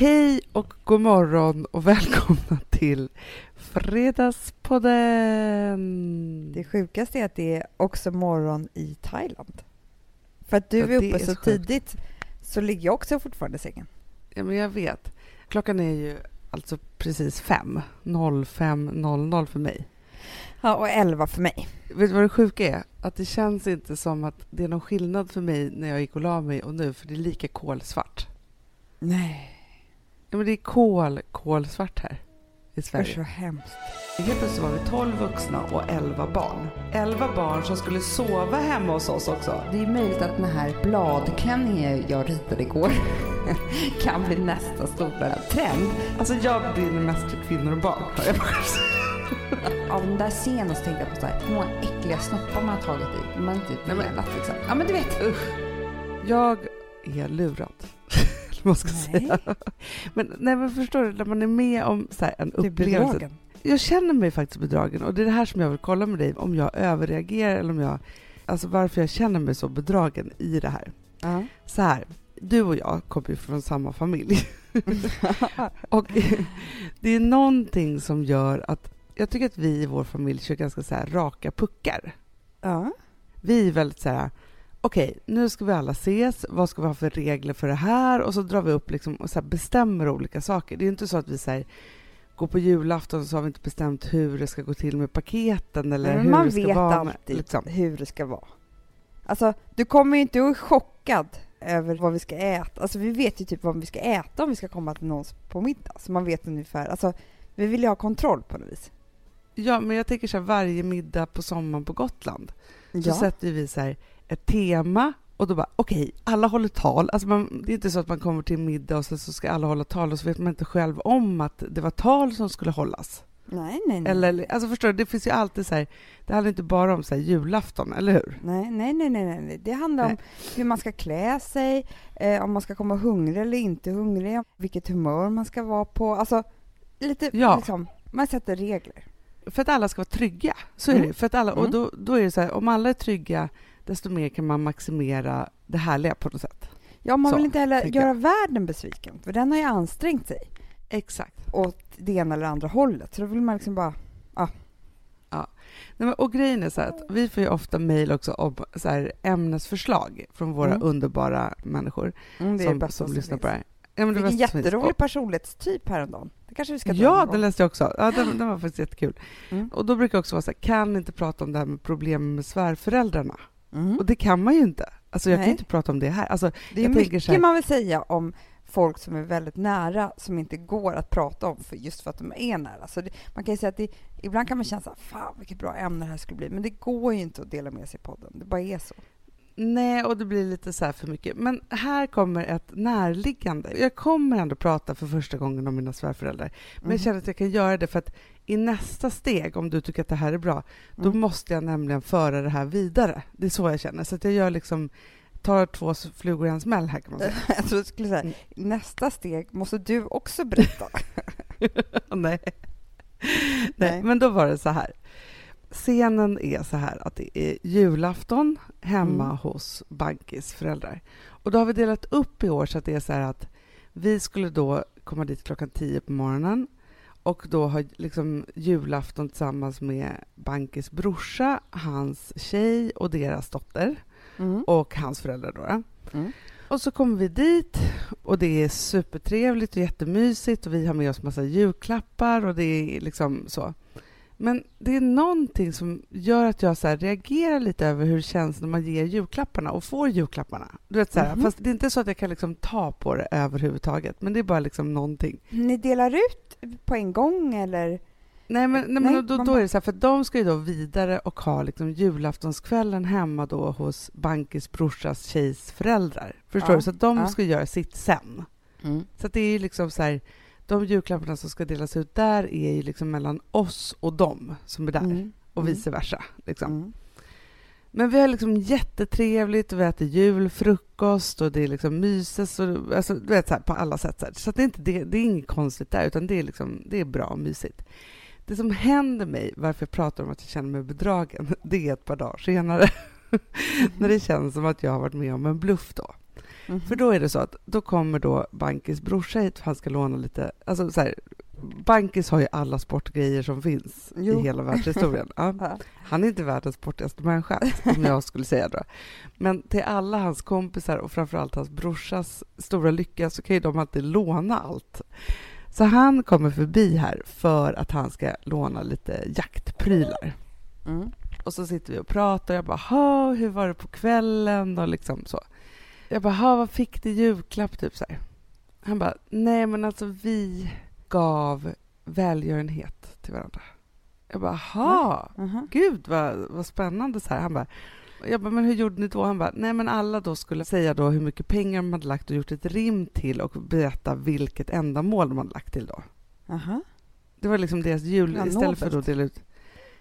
Hej och god morgon och välkomna till Fredagspodden! Det sjukaste är att det är också morgon i Thailand. För att du Ja, är uppe är så sjukt. tidigt så ligger jag också fortfarande i sängen. Ja, men jag vet. Klockan är ju alltså precis fem. 05.00 för mig. Ja, och elva för mig. Vet du vad det sjuka är? Att det känns inte som att det är någon skillnad för mig när jag gick och la mig och nu, för det är lika kolsvart. Nej, Ja, men det är kol, kolsvart här i usch Sverige. så hemskt. Helt plötsligt var vi 12 vuxna och 11 barn. 11 barn som skulle sova hemma hos oss också. Det är möjligt att den här bladklänningen jag ritade igår kan bli nästa stora trend. Alltså jag brinner mest för kvinnor och barn. har jag bara sagt. Av den där scenen så tänkte jag på så här, hur många äckliga snoppar man har tagit i. Man Nej, men- velat liksom. Ja men du vet. Jag är lurad. Man ska Nej. säga. Men, nej, men förstår du, när man är med om så här, en Du är upplevelse. Jag känner mig faktiskt bedragen och det är det här som jag vill kolla med dig, om jag överreagerar eller om jag, alltså varför jag känner mig så bedragen i det här. Ja. Så här, du och jag kommer ju från samma familj. och det är någonting som gör att jag tycker att vi i vår familj kör ganska så raka puckar. ja. Vi är väldigt så här, okej, nu ska vi alla ses, vad ska vi ha för regler för det här? Och så drar vi upp liksom och så bestämmer olika saker. Det är inte så att vi säger går på julafton så har vi inte bestämt hur det ska gå till med paketen eller Men hur man det ska vet vara. med- alltid liksom. hur det ska vara. Alltså, du kommer ju inte att chockad över vad vi ska äta. Alltså, vi vet ju typ vad vi ska äta om vi ska komma till någons på middag. Så man vet ungefär. Alltså, vi vill ju ha kontroll på något vis. Ja, men jag tänker så här, varje middag på sommaren på Gotland så Ja. sätter vi så här ett tema och då bara okej, alla håller tal. Alltså man, det är inte så att man kommer till middag och så, så ska alla hålla tal och så vet man inte själv om att det var tal som skulle hållas. Nej, nej, nej. Eller, alltså förstår du, det finns ju alltid så här, det handlar inte bara om så här julafton, eller hur? Nej, nej, nej, nej, nej. Det handlar om Nej. hur man ska klä sig, eh, om man ska komma hungrig eller inte hungrig, vilket humör man ska vara på. Alltså, lite Ja. liksom, man sätter regler. För att alla ska vara trygga, så är Mm. det. För att alla, och Mm. då, då är det så här, om alla är trygga, desto mer kan man maximera det härliga på något sätt. Ja, man Så, vill inte heller göra världen besviken, för den har ju ansträngt sig. Exakt. åt det ena eller andra hållet. Så då vill man liksom bara... Nej, men, och grejen är så att vi får ju ofta mejl också om så här, ämnesförslag från våra Mm. underbara människor Mm, som, som som lyssnar på det här. Ja, men det Vilken jätterolig personlighetstyp häromdagen. Det kanske vi ska Ja, den läste jag också. Ja, den, den var faktiskt jättekul. Mm. Och då brukar jag också vara så här, kan inte prata om det här med problem med svärföräldrarna. Mm. Och det kan man ju inte. Alltså jag kan Nej. ju inte prata om det här. Alltså, Det är mycket här- man vill säga om folk som är väldigt nära som inte går att prata om för just för att de är nära. Så det, man kan säga att det, ibland kan man känna så här, fan vilket bra ämne det här skulle bli. Men det går ju inte att dela med sig i podden. Det bara är så. Nej, och det blir lite så här för mycket. Men här kommer ett närliggande. Jag kommer ändå prata för första gången om mina svärföräldrar. Men Mm. jag känner att jag kan göra det för att i nästa steg, om du tycker att det här är bra, då Mm. måste jag nämligen föra det här vidare. Det är så jag känner. Så att jag gör liksom, tar två flugor i en smäll här kan man säga. Jag tror jag skulle säga, Mm. nästa steg måste du också berätta. Nej. Nej, Nej. men då var det så här. Scenen är så här att det är julafton hemma Mm. hos Bankis föräldrar. Och då har vi delat upp i år så att det är så här att vi skulle då komma dit klockan tio på morgonen och då ha liksom julafton tillsammans med Bankis brorsa, hans tjej och deras dotter Mm. och hans föräldrar då. Mm. Och så kommer vi dit och det är supertrevligt och jättemysigt och vi har med oss massa julklappar och det är liksom så. Men det är någonting som gör att jag så reagerar lite över hur det känns när man ger julklapparna och får julklapparna. Du vet, så här, Mhm. Fast det är inte så att jag kan liksom ta på det överhuvudtaget, men det är bara liksom någonting. Ni delar ut på en gång eller? Nej, men, nej, Nej, men då, då är det så här, för de ska ju då vidare och ha liksom julaftonskvällen hemma då hos Bankis brorsas tjejs föräldrar. Förstår Ja, du? Så de ja. ska göra sitt sen. Så att det är ju liksom så här, de julklapparna som ska delas ut där är ju liksom mellan oss och dem som är där Mm. och Mm. vice versa. Liksom. Mm. Men vi har liksom jättetrevligt och vi äter julfrukost och det är liksom myses och alltså, du vet så här, på alla sätt. Så, här. så det, är inte, det, det är inget konstigt där utan det är, liksom, det är bra och mysigt. Det som händer mig, varför jag pratar om att jag känner mig bedragen, det är ett par dagar senare. När det känns som att jag har varit med om en bluff då. Mhm. För då är det så att då kommer då Bankis brorsa hit för han ska låna lite, alltså så här, Bankis har ju alla sportgrejer som finns Jo. i hela världshistorien. Ja. Han är inte världens sportigaste människa, om jag skulle säga då. Men till alla hans kompisar och framförallt hans brorsas stora lycka så kan ju de alltid låna allt. Så han kommer förbi här för att han ska låna lite jaktprylar. Mm. Och så sitter vi och pratar och jag bara, "Ha, hur var det på kvällen? Och liksom så. Jag bara, "Ha, vad fick du julklapp? Typ så här. Han bara, nej men alltså vi gav välgörenhet till varandra. Jag bara, ha, Mhm. gud vad, vad spännande så här. Han bara, jag bara, men hur gjorde ni då? Han bara, nej men alla då skulle säga då hur mycket pengar de hade lagt och gjort ett rim till och berätta vilket ändamål de hade lagt till då. Aha. Det var liksom deras jul Ja, istället för att dela ut.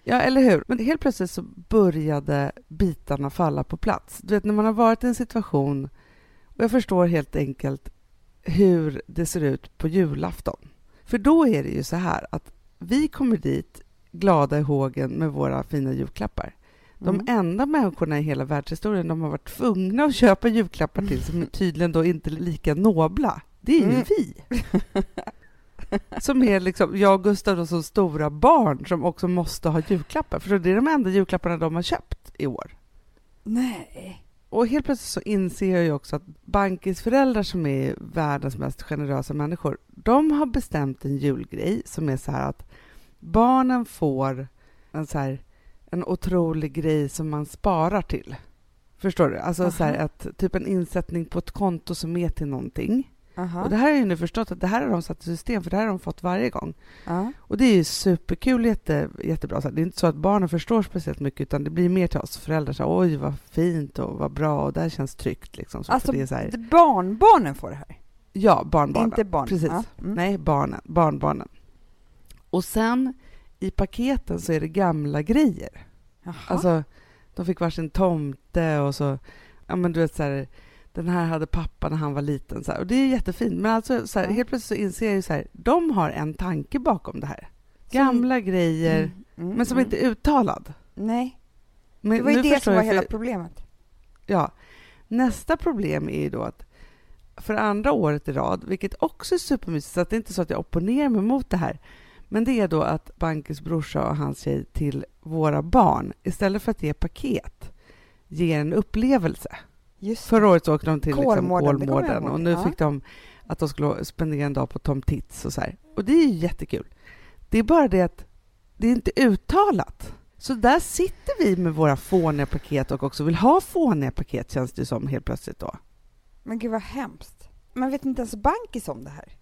Ja, eller hur? Men helt plötsligt så började bitarna falla på plats. Du vet, när man har varit i en situation och jag förstår helt enkelt hur det ser ut på julafton. För då är det ju så här att vi kommer dit glada i hågen med våra fina julklappar. De Mm. enda människorna i hela världshistorien de har varit tvungna att köpa julklappar till som tydligen då inte är lika nobla, det är ju Mm. vi. Som är liksom, jag och Gustav då som stora barn som också måste ha julklappar. För det är de enda julklapparna de har köpt i år. Nej. Och helt plötsligt så inser jag ju också att Bankis föräldrar som är världens mest generösa människor, de har bestämt en julgrej som är så här att barnen får en så här en otrolig grej som man sparar till. Förstår du? Alltså så här att, typ en insättning på ett konto som är till någonting. Aha. Och det här har jag nu förstått att det här har de satt i system för det här har de fått varje gång. Ja. Och det är ju superkul, jätte, jättebra. Så Det är inte så att barnen förstår speciellt mycket utan det blir mer till oss föräldrar. Så Oj, vad fint och vad bra och det här känns tryggt. Liksom. Så, Alltså, för det är så här, barnbarnen får det här? ja, barnbarnen. Inte barn. Precis. Ja. Mm. Nej, barnen, barnbarnen. Och sen i paketen så är det gamla grejer. Jaha. Alltså, de fick varsin tomte och så, ja men du vet så här, den här hade pappa när han var liten. Så här. Och det är jättefint. Men alltså, så här, helt plötsligt så inser jag ju så här, de har en tanke bakom det här. Gamla grejer, Mm, mm, men som mm. inte är uttalad. Nej, Men det var ju det som var hela för- problemet. Ja. Nästa problem är ju då att för andra året i rad, vilket också är supermysigt, så att det är inte så att jag opponerar mig mot det här, men det är då att Bankis brorsa och hans tjej till våra barn, istället för att ge paket, ger en upplevelse. Just Förra året så åkte de till liksom Kolmården, det jag Kolmården och nu Ja. fick de att de skulle spendera en dag på Tom Tits och så här. Och det är ju jättekul. Det är bara det att det är inte uttalat. Så där sitter vi med våra fåniga paket och också vill ha fåniga paket känns det som helt plötsligt då. Men gud vad hemskt. Man vet inte ens Bankis om det här.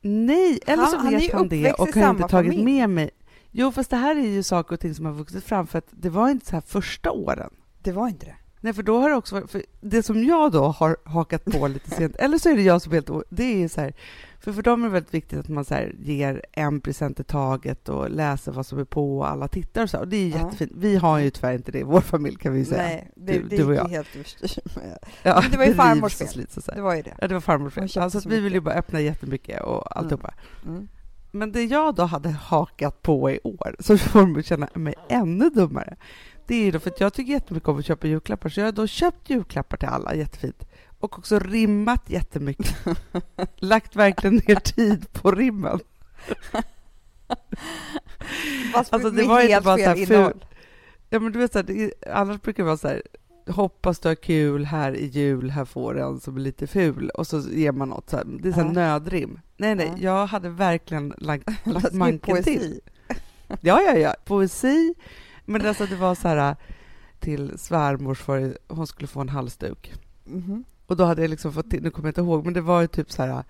Nej, eller så Han- han vet han det uppväxt i och har inte tagit familj. med mig. Jo, fast det här är ju saker och ting som har vuxit fram för att det var inte så här första åren. Det var inte det. Nej, för då har det också varit, för det som jag då har hakat på lite sent, eller så är det jag som är helt det är så här, för för dem är det väldigt viktigt att man så här ger en present i taget och läser vad som är på och alla tittar och så, och det är ju Ja. jättefint. Vi har ju tyvärr inte det i vår familj kan vi ju säga. Nej, det, Du- det du och jag. helt överstyr. Ja, Men det var ju farmors fel. så. Det var ju det. Ja, det var farmors fel. köpte Alltså, så vi vill ju bara öppna jättemycket och alltihopa. Mm. Men det jag då hade hakat på i år, så får att känna mig ännu dummare, det är då för att jag tycker jättemycket om att köpa julklappar, så jag har då köpt julklappar till alla, jättefint. Och också rimmat jättemycket. Lagt verkligen ner tid på rimmen. Fast Alltså, det var inte bara så här ful-. Ja, men du vet, så här, det, annars brukar det vara så här, hoppas du har kul, här i jul, här får du en som är lite ful, och så ger man något, så här, det är så här Ja. nödrim. Nej, nej, Ja. jag hade verkligen lagt, lagt manken till. Ja, ja, ja. Poesi. Men alltså, det var så här till svärmors för hon skulle få en halsduk. Mhm. Och då hade jag liksom fått till, nu kommer jag inte ihåg, men det var ju typ så här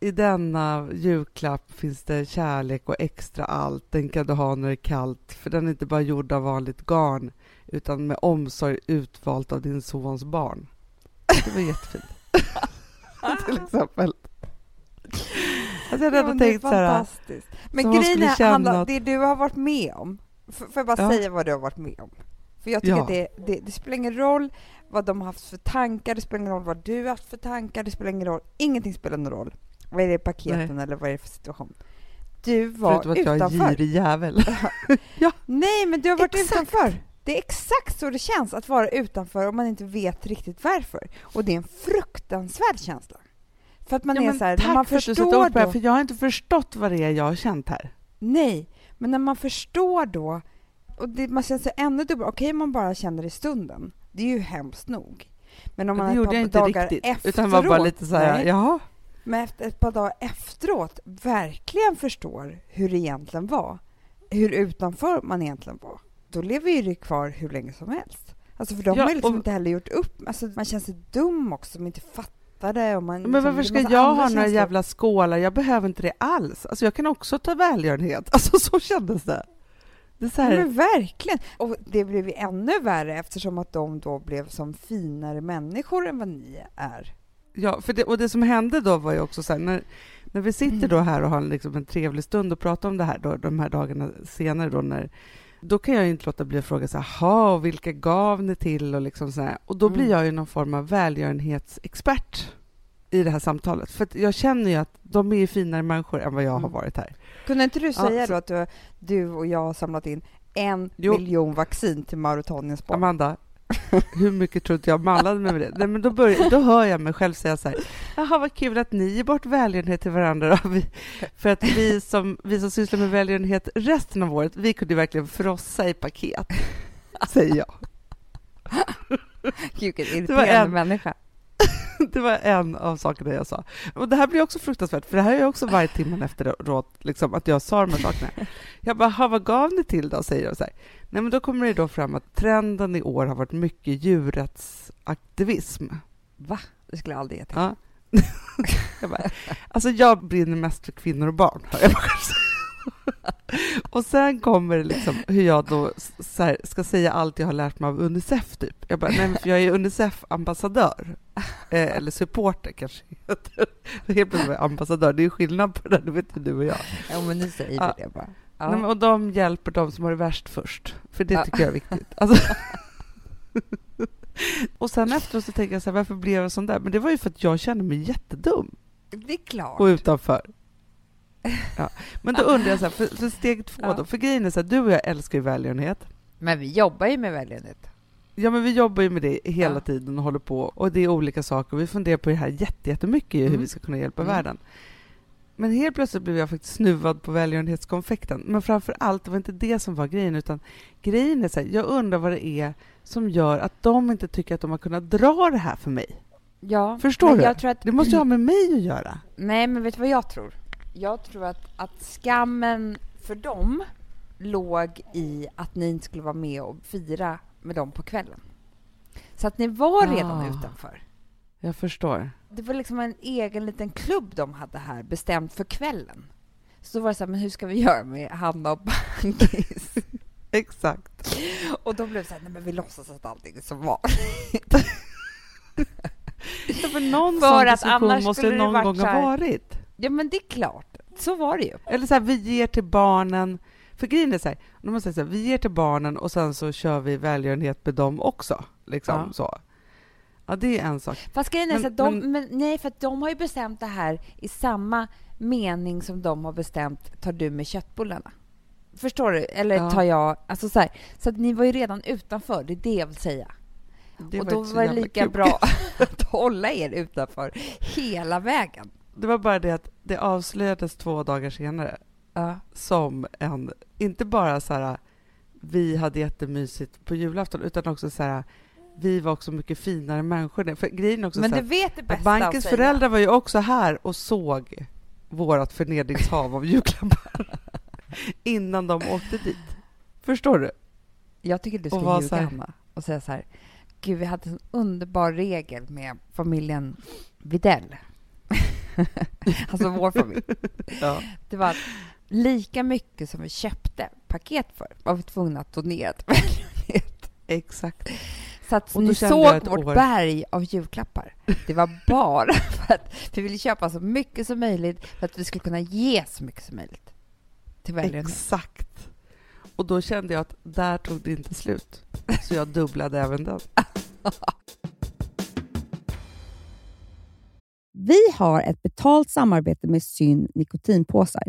i denna julklapp finns det kärlek och extra allt. Den kan du ha när det är kallt, för den är inte bara gjord av vanligt garn utan med omsorg utvalt av din sons barn. Det var jättefint. Till exempel. Alltså jag hade Ja, ändå men det är tänkt så här, fantastiskt. Men grejen är, att- det du har varit med om, får jag bara Ja. säga vad du har varit med om? För jag tycker Ja. att det, det, det spelar ingen roll vad de har haft för tankar, det spelar ingen roll vad du har haft för tankar, det spelar ingen roll, ingenting spelar någon roll. Vad är det i paketen eller vad är det för situation? Du var förutom att jag är utanför. girig jävel. Nej, men du har varit Exakt. utanför. Det är exakt så det känns att vara utanför och man inte vet riktigt varför. Och det är en fruktansvärd känsla. För att man ja, är så här, tack man för att du sätter ord på det, för jag har inte förstått vad det är jag har känt här. Nej, men när man förstår då, och det, man känner sig ännu dubbel, okej om man bara känner i stunden, det är ju hemskt nog. Men om man det gjorde jag inte dagar riktigt, efteråt, utan var bara lite så här, nej, jaha. men efter ett par dagar efteråt verkligen förstår hur det egentligen var, hur utanför man egentligen var, då lever ju det kvar hur länge som helst. Alltså för de Ja, har ju liksom och- inte heller gjort upp, alltså man känner sig dum också som inte fattar det och man Men liksom- varför ska jag ha några jävla skålar? Jag behöver inte det alls. Alltså jag kan också ta välgörenhet. Alltså så kändes det. Det här, men verkligen! Och det blev ännu värre eftersom att de då blev som finare människor än vad ni är. ja, för det, och det som hände då var ju också så här, när, när vi sitter då här och har liksom en trevlig stund och pratar om det här då, de här dagarna senare då när då kan jag inte låta bli att fråga så här, "Jaha, och vilka gav ni till och liksom så här. Och då blir Mm. jag ju någon form av välgörenhetsexpert i det här samtalet. För jag känner ju att de är ju finare människor än vad jag har Mm. varit här. Kunde inte du säga så- då att du, du och jag har samlat in en Jo. miljon vaccin till Mauretaniens barn? Amanda, hur mycket tror inte jag mallade mig med det? Nej, men då, börjar, då hör jag mig själv säga så här, jaha vad kul att ni ger bort välgörenhet till varandra. då." Vi, för att vi som, vi som sysslar med välgörenhet resten av året, vi kunde verkligen frossa i paket, säger jag. Vilken Det var irriterande en- människa. Det var en av sakerna jag sa. Och det här blir också fruktansvärt, för det här är också varje timmen efteråt, liksom, att jag sa de här sakerna. Jag bara, "Ha, vad gav ni till då? säger de så här. Nej, men då kommer det då fram att trenden i år har varit mycket djurrättsaktivism. Va? Det skulle jag aldrig ge till. Ja. jag bara, alltså jag brinner mest för kvinnor och barn, hör jag. Och sen kommer det liksom hur jag då här, ska säga allt jag har lärt mig av Unicef, typ. Jag bara, nej men för jag är Unicef-ambassadör. Eh, eller supporter kanske heter. Helt plötsligt ambassadör. Det är skillnad på det, det vet ju du och jag. Ja, men nu säger Ja. vi det bara. Ja. Nej, och de hjälper de som har det värst först, för det Ja. tycker jag är viktigt. Alltså. och sen efteråt så tänker jag så här, varför blev jag sån där? Men det var ju för att jag kände mig jättedum. det är klart. och utanför. Ja. Men då undrar jag, så här, för, för steg två Ja. då, för grejen är så här, du och jag älskar ju välgörenhet. Men vi jobbar ju med välgörenhet. Ja, men vi jobbar ju med det hela Ja. tiden och håller på, och det är olika saker. Vi funderar på det här jätte- jättemycket, hur Mm. vi ska kunna hjälpa Mm. världen. Men helt plötsligt blev jag faktiskt snuvad på välgörenhetskonfekten. Men framför allt, det var inte det som var grejen, utan grejen är så här, jag undrar vad det är som gör att de inte tycker att de har kunnat dra det här för mig. Ja, Förstår du? Att, Det måste ju ha med mig att göra. Nej, men vet du vad jag tror? Jag tror att, att skammen för dem låg i att ni inte skulle vara med och fira med dem på kvällen. Så att ni var redan Ah. utanför. Jag förstår. Det var liksom en egen liten klubb de hade här, bestämt för kvällen. Så då var det så här, men hur ska vi göra med Hanna och Bankis? Exakt. och då blev det så här, nej men vi låtsas att allting är som var. Ja, för någon För att annars måste det någon gång så ha här- varit. ja, men det är klart. Så var det ju. Eller så här, vi ger till barnen. För grejen är så här, måste säga, vi ger till barnen och sen så kör vi välgörenhet med dem också. Liksom Ja. så. Ja, det är en sak. Fast grejen är Men- att de, men- men, nej, för de har ju bestämt det här i samma mening som de har bestämt tar du med köttbullarna. Förstår du? Eller Ja. tar jag... Alltså så, här, så att ni var ju redan utanför, det är det jag vill säga. Det och var då var det lika kul. bra att hålla er utanför hela vägen. Det var bara det att det avslöjades två dagar senare Ja. som en, inte bara så här, vi hade jättemysigt på julafton, utan också så här, vi var också mycket finare människor. För grejen också Men så du vet det bästa bankens föräldrar var ju också här och såg vårt förnedringshav av julklappar innan de åkte dit. Förstår du? Jag tycker du ska ljuga, här- Hanna, och säga så här. Gud, vi hade en underbar regel med familjen Videll. alltså vår familj. Ja. Det var att lika mycket som vi köpte paket för var vi tvungna att donera till välgörenhet. Exakt. Så att Och jag såg vårt år. berg av julklappar. Det var bara för att vi ville köpa så mycket som möjligt för att vi skulle kunna ge så mycket som möjligt till välgörenhet. Exakt. Och då kände jag att där tog det inte slut. Så jag dubblade även den. Vi har ett betalt samarbete med Syn nikotinpåsar.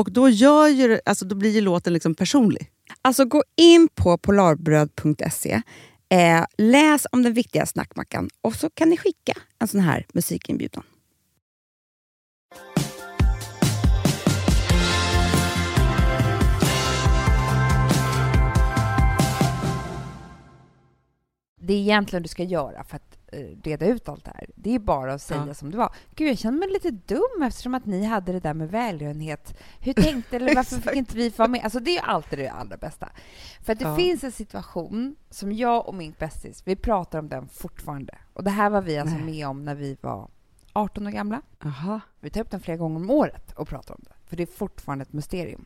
Och då, gör ju, alltså, då blir ju låten liksom personlig. Alltså gå in på polarbröd.se, eh, läs om den viktiga snackmackan och så kan ni skicka en sån här musikinbjudan. Det egentligen du ska göra för att reda ut allt det här. Det är bara att säga ja. som det var. Gud, jag känner mig lite dum eftersom att ni hade det där med välgörenhet. Hur tänkte eller varför fick inte vi vara med? Alltså, det är alltid det allra bästa. För det ja. finns en situation som jag och min bästis, vi pratar om den fortfarande. Och det här var vi alltså Nej. med om när vi var 18 år gamla. Aha. Vi tar upp den flera gånger om året och pratar om det. För det är fortfarande ett mysterium.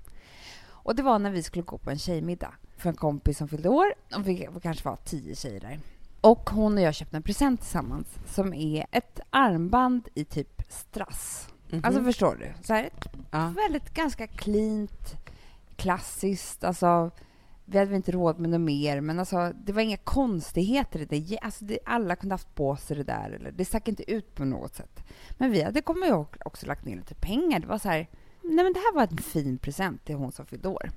Och det var när vi skulle gå på en tjejmiddag för en kompis som fyllde år. Och vi kanske var tio tjejer där. Och hon och jag köpte en present tillsammans som är ett armband i typ strass. Mhm. Alltså förstår du? Så här, ett ja. väldigt ganska cleant, klassiskt. Alltså, vi hade väl inte råd med något mer, men alltså, det var inga konstigheter i det. Alltså, det. Alla kunde haft på sig det där. Eller, det stack inte ut på något sätt. Men vi hade kommit ihåg också lagt ner lite pengar. Det var så här, nej men det här var en fin present till hon som fyllde år.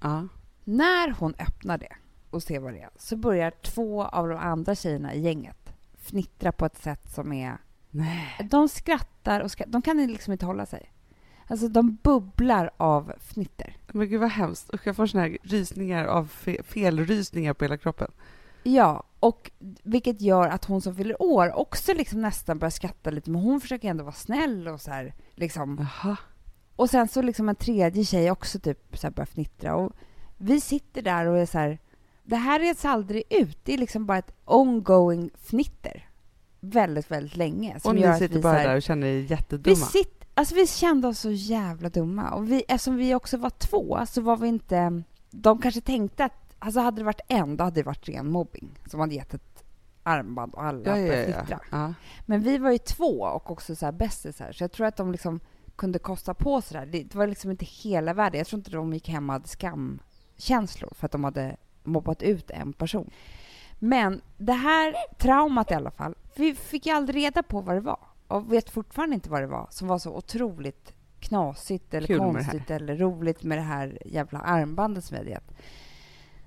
ja. När hon öppnar det och ser vad det är så börjar två av de andra tjejerna i gänget fnittra på ett sätt som är... Nej. De skrattar och skrattar. De kan liksom inte hålla sig. Alltså, de bubblar av fnitter. Men gud vad hemskt. Usch, jag får såna här rysningar av fe- felrysningar på hela kroppen. Ja, och vilket gör att hon som fyller år också liksom nästan börjar skratta lite, men hon försöker ändå vara snäll och så här, liksom. Jaha. Och sen så liksom en tredje tjej också typ så här börjar fnittra och vi sitter där och är så här, det här reds aldrig ut. Det är liksom bara ett ongoing fnitter. Väldigt, väldigt länge. Och ni sitter vi bara här- där och känner er Vi, jättedumma. sitt, alltså vi kände oss så jävla dumma. Och vi, eftersom vi också var två så var vi inte... De kanske tänkte att... Alltså hade det varit en, då hade det varit ren mobbing. Som hade gett ett armband och alla ja, ja, ja, ja. Men vi var ju två och också så här bästisar. Så jag tror att de liksom kunde kosta på sig det, det Det var liksom inte hela världen. Jag tror inte de gick hem och hade skamkänslor för att de hade mobbat ut en person. Men det här traumat i alla fall, vi fick ju aldrig reda på vad det var och vet fortfarande inte vad det var som var så otroligt knasigt eller Kul konstigt eller roligt med det här jävla armbandet som gett.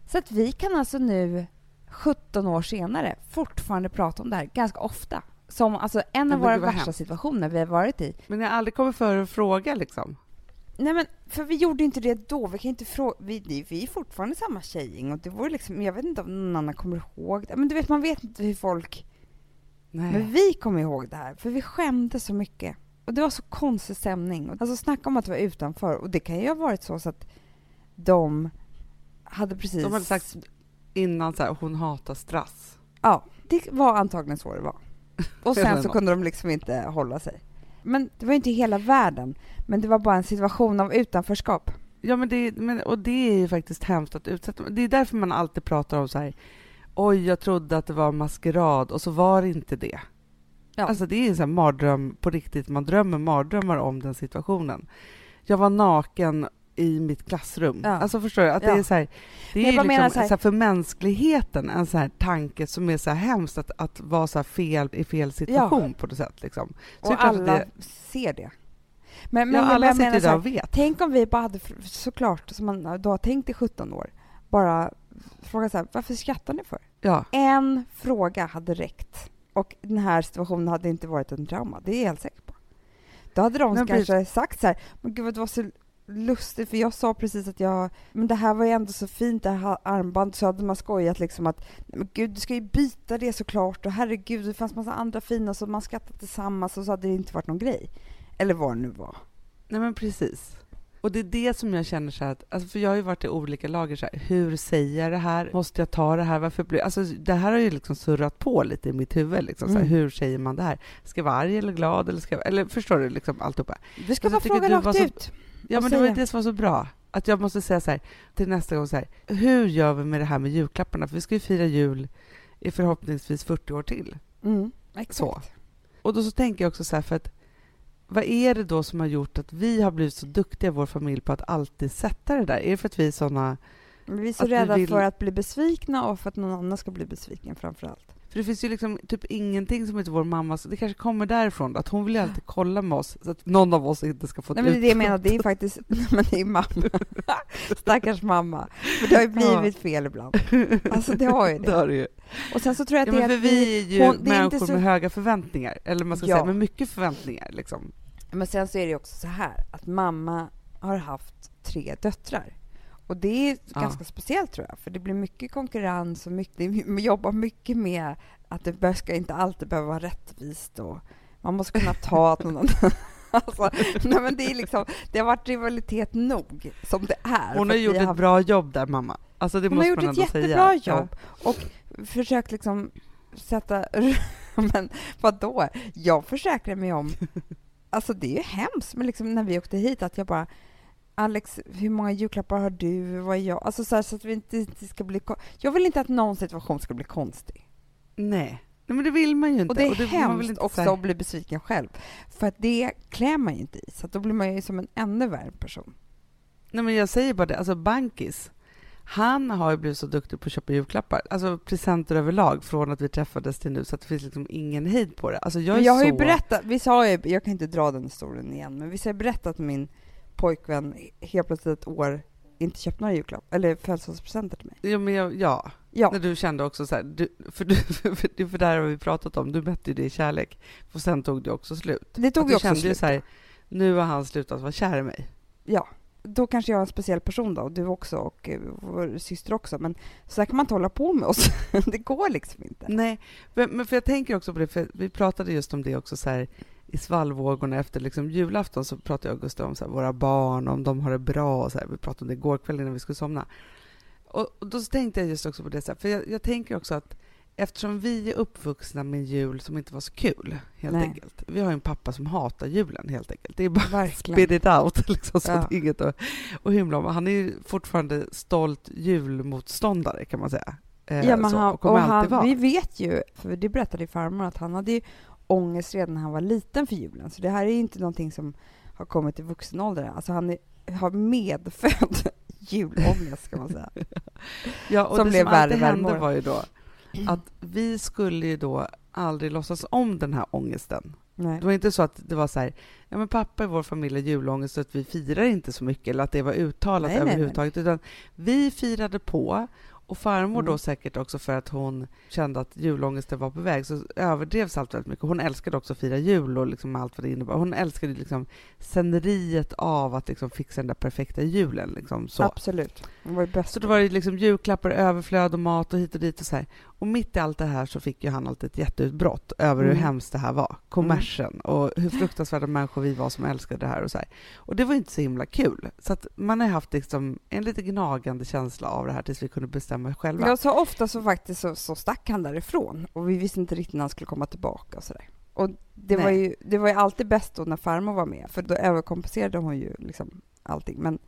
Så att vi kan alltså nu, 17 år senare, fortfarande prata om det här ganska ofta. Som alltså en av våra värsta hemskt. situationer vi har varit i. Men jag har aldrig kommit för att fråga liksom. Nej men, för vi gjorde inte det då. Vi kan inte fråga... Vi, vi är fortfarande samma tjejgäng och det vore liksom... Jag vet inte om någon annan kommer ihåg det. Men du vet, man vet inte hur folk... Nej. Men vi kommer ihåg det här, för vi skämdes så mycket. Och det var så konstig stämning. Alltså snacka om att vara utanför. Och det kan ju ha varit så, så att de hade precis... De hade sagt innan så här, hon hatar strass. Ja, det var antagligen så det var. Och sen så kunde de liksom inte hålla sig. Men det var inte hela världen. Men det var bara en situation av utanförskap. Ja, men det, men, och det är ju faktiskt hemskt att utsätta Det är därför man alltid pratar om så här, oj, jag trodde att det var maskerad och så var det inte det. Ja. Alltså det är en sån mardröm på riktigt, man drömmer mardrömmar om den situationen. Jag var naken i mitt klassrum. Ja. Alltså förstår du? Att det Ja. är så här, det Men är liksom, menar så så här- här, för mänskligheten en sån här tanke som är så här hemskt att, att vara så här fel i fel situation på något sätt. Liksom. Så det Och alla det, ser det. Men, men ja, alla bara sitter så där här, och vet. tänk om vi bara hade, såklart, som man då har tänkt i 17 år, bara fråga så här, varför skrattar ni för? Ja. En fråga hade räckt. Och den här situationen hade inte varit en trauma, det är jag helt säker på. Då hade de Men kanske sagt så här, men gud vad det var så lustigt, för jag sa precis att jag, men det här var ju ändå så fint, det här armbandet. så hade man skojat liksom att, men gud du ska ju byta det såklart, och herregud det fanns massa andra fina, så man skrattade tillsammans och så hade det inte varit någon grej. Eller vad det nu var. Nej men precis. Och det är det som jag känner så här att, alltså för jag har ju varit i olika lager så här, hur säger jag det här? Måste jag ta det här? Varför blir, alltså det här har ju liksom surrat på lite i mitt huvud liksom, så här, Mm. hur säger man det här? Ska jag vara arg eller glad eller ska jag, eller förstår du liksom alltihopa? Du ska bara fråga rakt var så- ut. Ja men det var det som var så bra, att jag måste säga så här till nästa gång så här, hur gör vi med det här med julklapparna? För vi ska ju fira jul i förhoppningsvis 40 år till. Mm, exakt. Så. Och då så tänker jag också så här, för att vad är det då som har gjort att vi har blivit så duktiga i vår familj på att alltid sätta det där? Är det för att vi är såna... Vi är så Att vi rädda vill- för att bli besvikna och för att någon annan ska bli besviken framför allt. För det finns ju liksom typ ingenting som heter vår mamma, så det kanske kommer därifrån, att hon vill ju alltid kolla med oss så att någon av oss inte ska få Nej, men det är det jag menar, det är faktiskt, men det är mamma. Stackars mamma. För det har ju blivit fel ibland. Alltså det har ju Det det. har det ju. Och sen så tror jag Ja, att det men är vi är ju hon- det människor så- med höga förväntningar, eller man ska Ja. säga med mycket förväntningar. Liksom. Men sen så är det ju också så här att mamma har haft tre döttrar. Och det är Ja. ganska speciellt tror jag, för det blir mycket konkurrens och mycket, man jobbar mycket med att det ska inte alltid behöva vara rättvist och man måste kunna ta att någon annan... Alltså, nej men det är liksom, det har varit rivalitet nog som det är. Hon har gjort ett bra jobb där, mamma. Alltså, det Hon har måste gjort man ett jättebra säga. jobb och försökt liksom sätta... Men vadå? Jag försäkrar mig om alltså det är ju hemskt, men liksom när vi åkte hit att jag bara Alex, hur många julklappar har du? Vad är jag? Alltså så, här, så att vi inte, inte ska bli... Jag vill inte att någon situation ska bli konstig. Nej. Nej, men det vill man ju inte. Och det är och det, hemskt också att bli besviken själv. För att det klär man ju inte i, så då blir man ju som en ännu värre person. Nej, men jag säger bara det, alltså Bankis, han har ju blivit så duktig på att köpa julklappar, alltså presenter överlag, från att vi träffades till nu, så att det finns liksom ingen hejd på det. Alltså jag, jag har så... ju berättat, vi sa ju, jag kan inte dra den historien igen, men vi har berättat att min pojkvän helt plötsligt ett år inte köpt några julklappar, eller födelsedagspresenter till mig. Ja, men jag, ja. ja. När du kände också så här, du, för, du, för, för där har vi pratat om, du mätte ju det i kärlek, och sen tog det också slut. Det tog ju också kände slut. Så här, nu har han slutat vara kär i mig. Ja, då kanske jag är en speciell person då, och du också och eh, vår syster också, men så här kan man inte hålla på med oss. det går liksom inte. Nej, men för jag tänker också på det, för vi pratade just om det också så här, i svallvågorna efter liksom julafton så pratade jag och Gustav om så här, våra barn, om de har det bra. Och så här. Vi pratade om det igår kväll innan vi skulle somna. Och, och då tänkte jag just också på det, så här, för jag, jag, tänker också att eftersom vi är uppvuxna med en jul som inte var så kul, helt Nej. enkelt. Vi har en pappa som hatar julen, helt enkelt. Det är bara Verkligen. spit it out, liksom, så ja. inget att, att hymla om. Han är ju fortfarande stolt julmotståndare, kan man säga. Eh, ja, men så, han, och, och han, vi vet ju, för det berättade farmor, att han hade ju ångest redan när han var liten för julen. Så det här är inte någonting som har kommit i vuxen ålder. Alltså han är, har medfödd julångest, kan man säga. ja, och som det blev som alltid hände var ju då att vi skulle ju då aldrig låtsas om den här ångesten. Nej. Det var inte så att det var så här, ja men pappa i vår familj har julångest så att vi firar inte så mycket, eller att det var uttalat nej, överhuvudtaget, nej, nej. utan vi firade på och farmor mm. då säkert också för att hon kände att julångesten var på väg, så överdrevs allt väldigt mycket. Hon älskade också att fira jul och liksom allt vad det innebar. Hon älskade liksom sceneriet av att liksom fixa den där perfekta julen. Liksom, så. Absolut. Det var bäst. Så då var det liksom julklappar, överflöd och mat och hit och dit och så här. Och mitt i allt det här så fick ju han alltid ett jätteutbrott över mm. hur hemskt det här var. Kommersen mm. och hur fruktansvärda människor vi var som älskade det här och så här. Och det var inte så himla kul. Så att man har haft liksom en lite gnagande känsla av det här tills vi kunde bestämma själva. Ja, så ofta så faktiskt så, så stack han därifrån och vi visste inte riktigt när han skulle komma tillbaka och så där. Och det var, ju, det var ju alltid bäst då när farmor var med, för då överkompenserade hon ju liksom allting. Men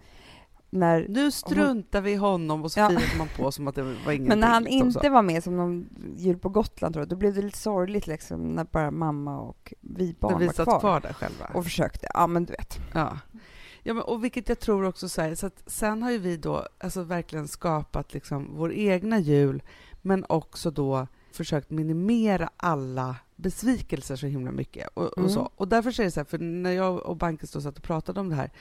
när nu struntar hon, vi i honom och så ja. firade man på som att det var ingenting. Men när han liksom inte så. var med, som någon jul på Gotland, tror jag, då blev det lite sorgligt liksom, när bara mamma och vi barn vi var kvar. kvar där själva. Och försökte. Ja, men du vet. Ja. Ja, men, och vilket jag tror också så, här, så att sen har ju vi då alltså verkligen skapat liksom vår egna jul, men också då försökt minimera alla besvikelser så himla mycket. Och, och mm. så. och därför är det så här, för när jag och Bankes då satt och pratade om det här,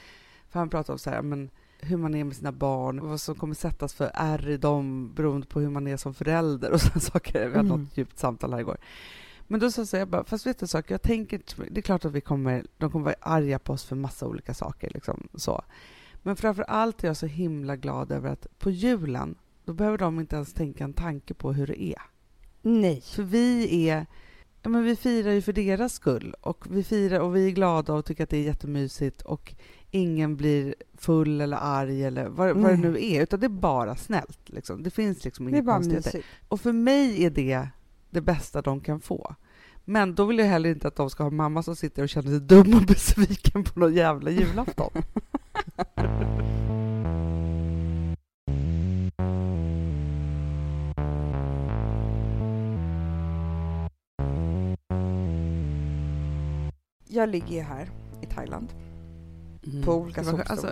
för han pratade om så här, men hur man är med sina barn, vad som kommer sättas för ärr i dem beroende på hur man är som förälder och sådana saker. Vi hade mm. något djupt samtal här igår. Men då sa jag bara, fast vet du sak, jag tänker det är klart att vi kommer, de kommer vara arga på oss för massa olika saker. Liksom, så. Men framför allt är jag så himla glad över att på julen, då behöver de inte ens tänka en tanke på hur det är. Nej. För vi är, ja men vi firar ju för deras skull och vi firar och vi är glada och tycker att det är jättemysigt och ingen blir full eller arg eller vad, vad det nu är, utan det är bara snällt. Liksom. Det finns liksom inga konstigheter. Och för mig är det det bästa de kan få. Men då vill jag heller inte att de ska ha mamma som sitter och känner sig dum och besviken på någon jävla julafton. jag ligger ju här i Thailand mm. på olika solstolar. Alltså,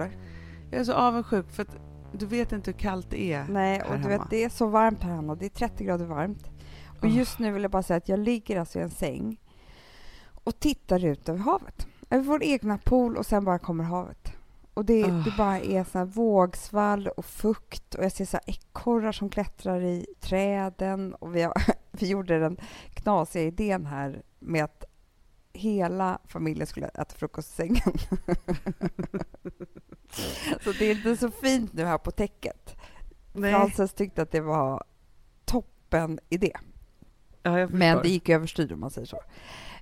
jag är så avundsjuk för att du vet inte hur kallt det är Nej, och du vet, det är så varmt här hemma. Det är 30 grader varmt. Och just nu vill jag bara säga att jag ligger alltså i en säng och tittar ut över havet. Över vår egna pool och sen bara kommer havet. Och det, oh. det bara är så vågsvall och fukt och jag ser så ekorrar som klättrar i träden och vi, har, vi gjorde den knasiga idén här med att hela familjen skulle äta frukost i sängen. så det är inte så fint nu här på täcket. Frances tyckte att det var toppen idé. Ja, Men det gick överstyr om man säger så.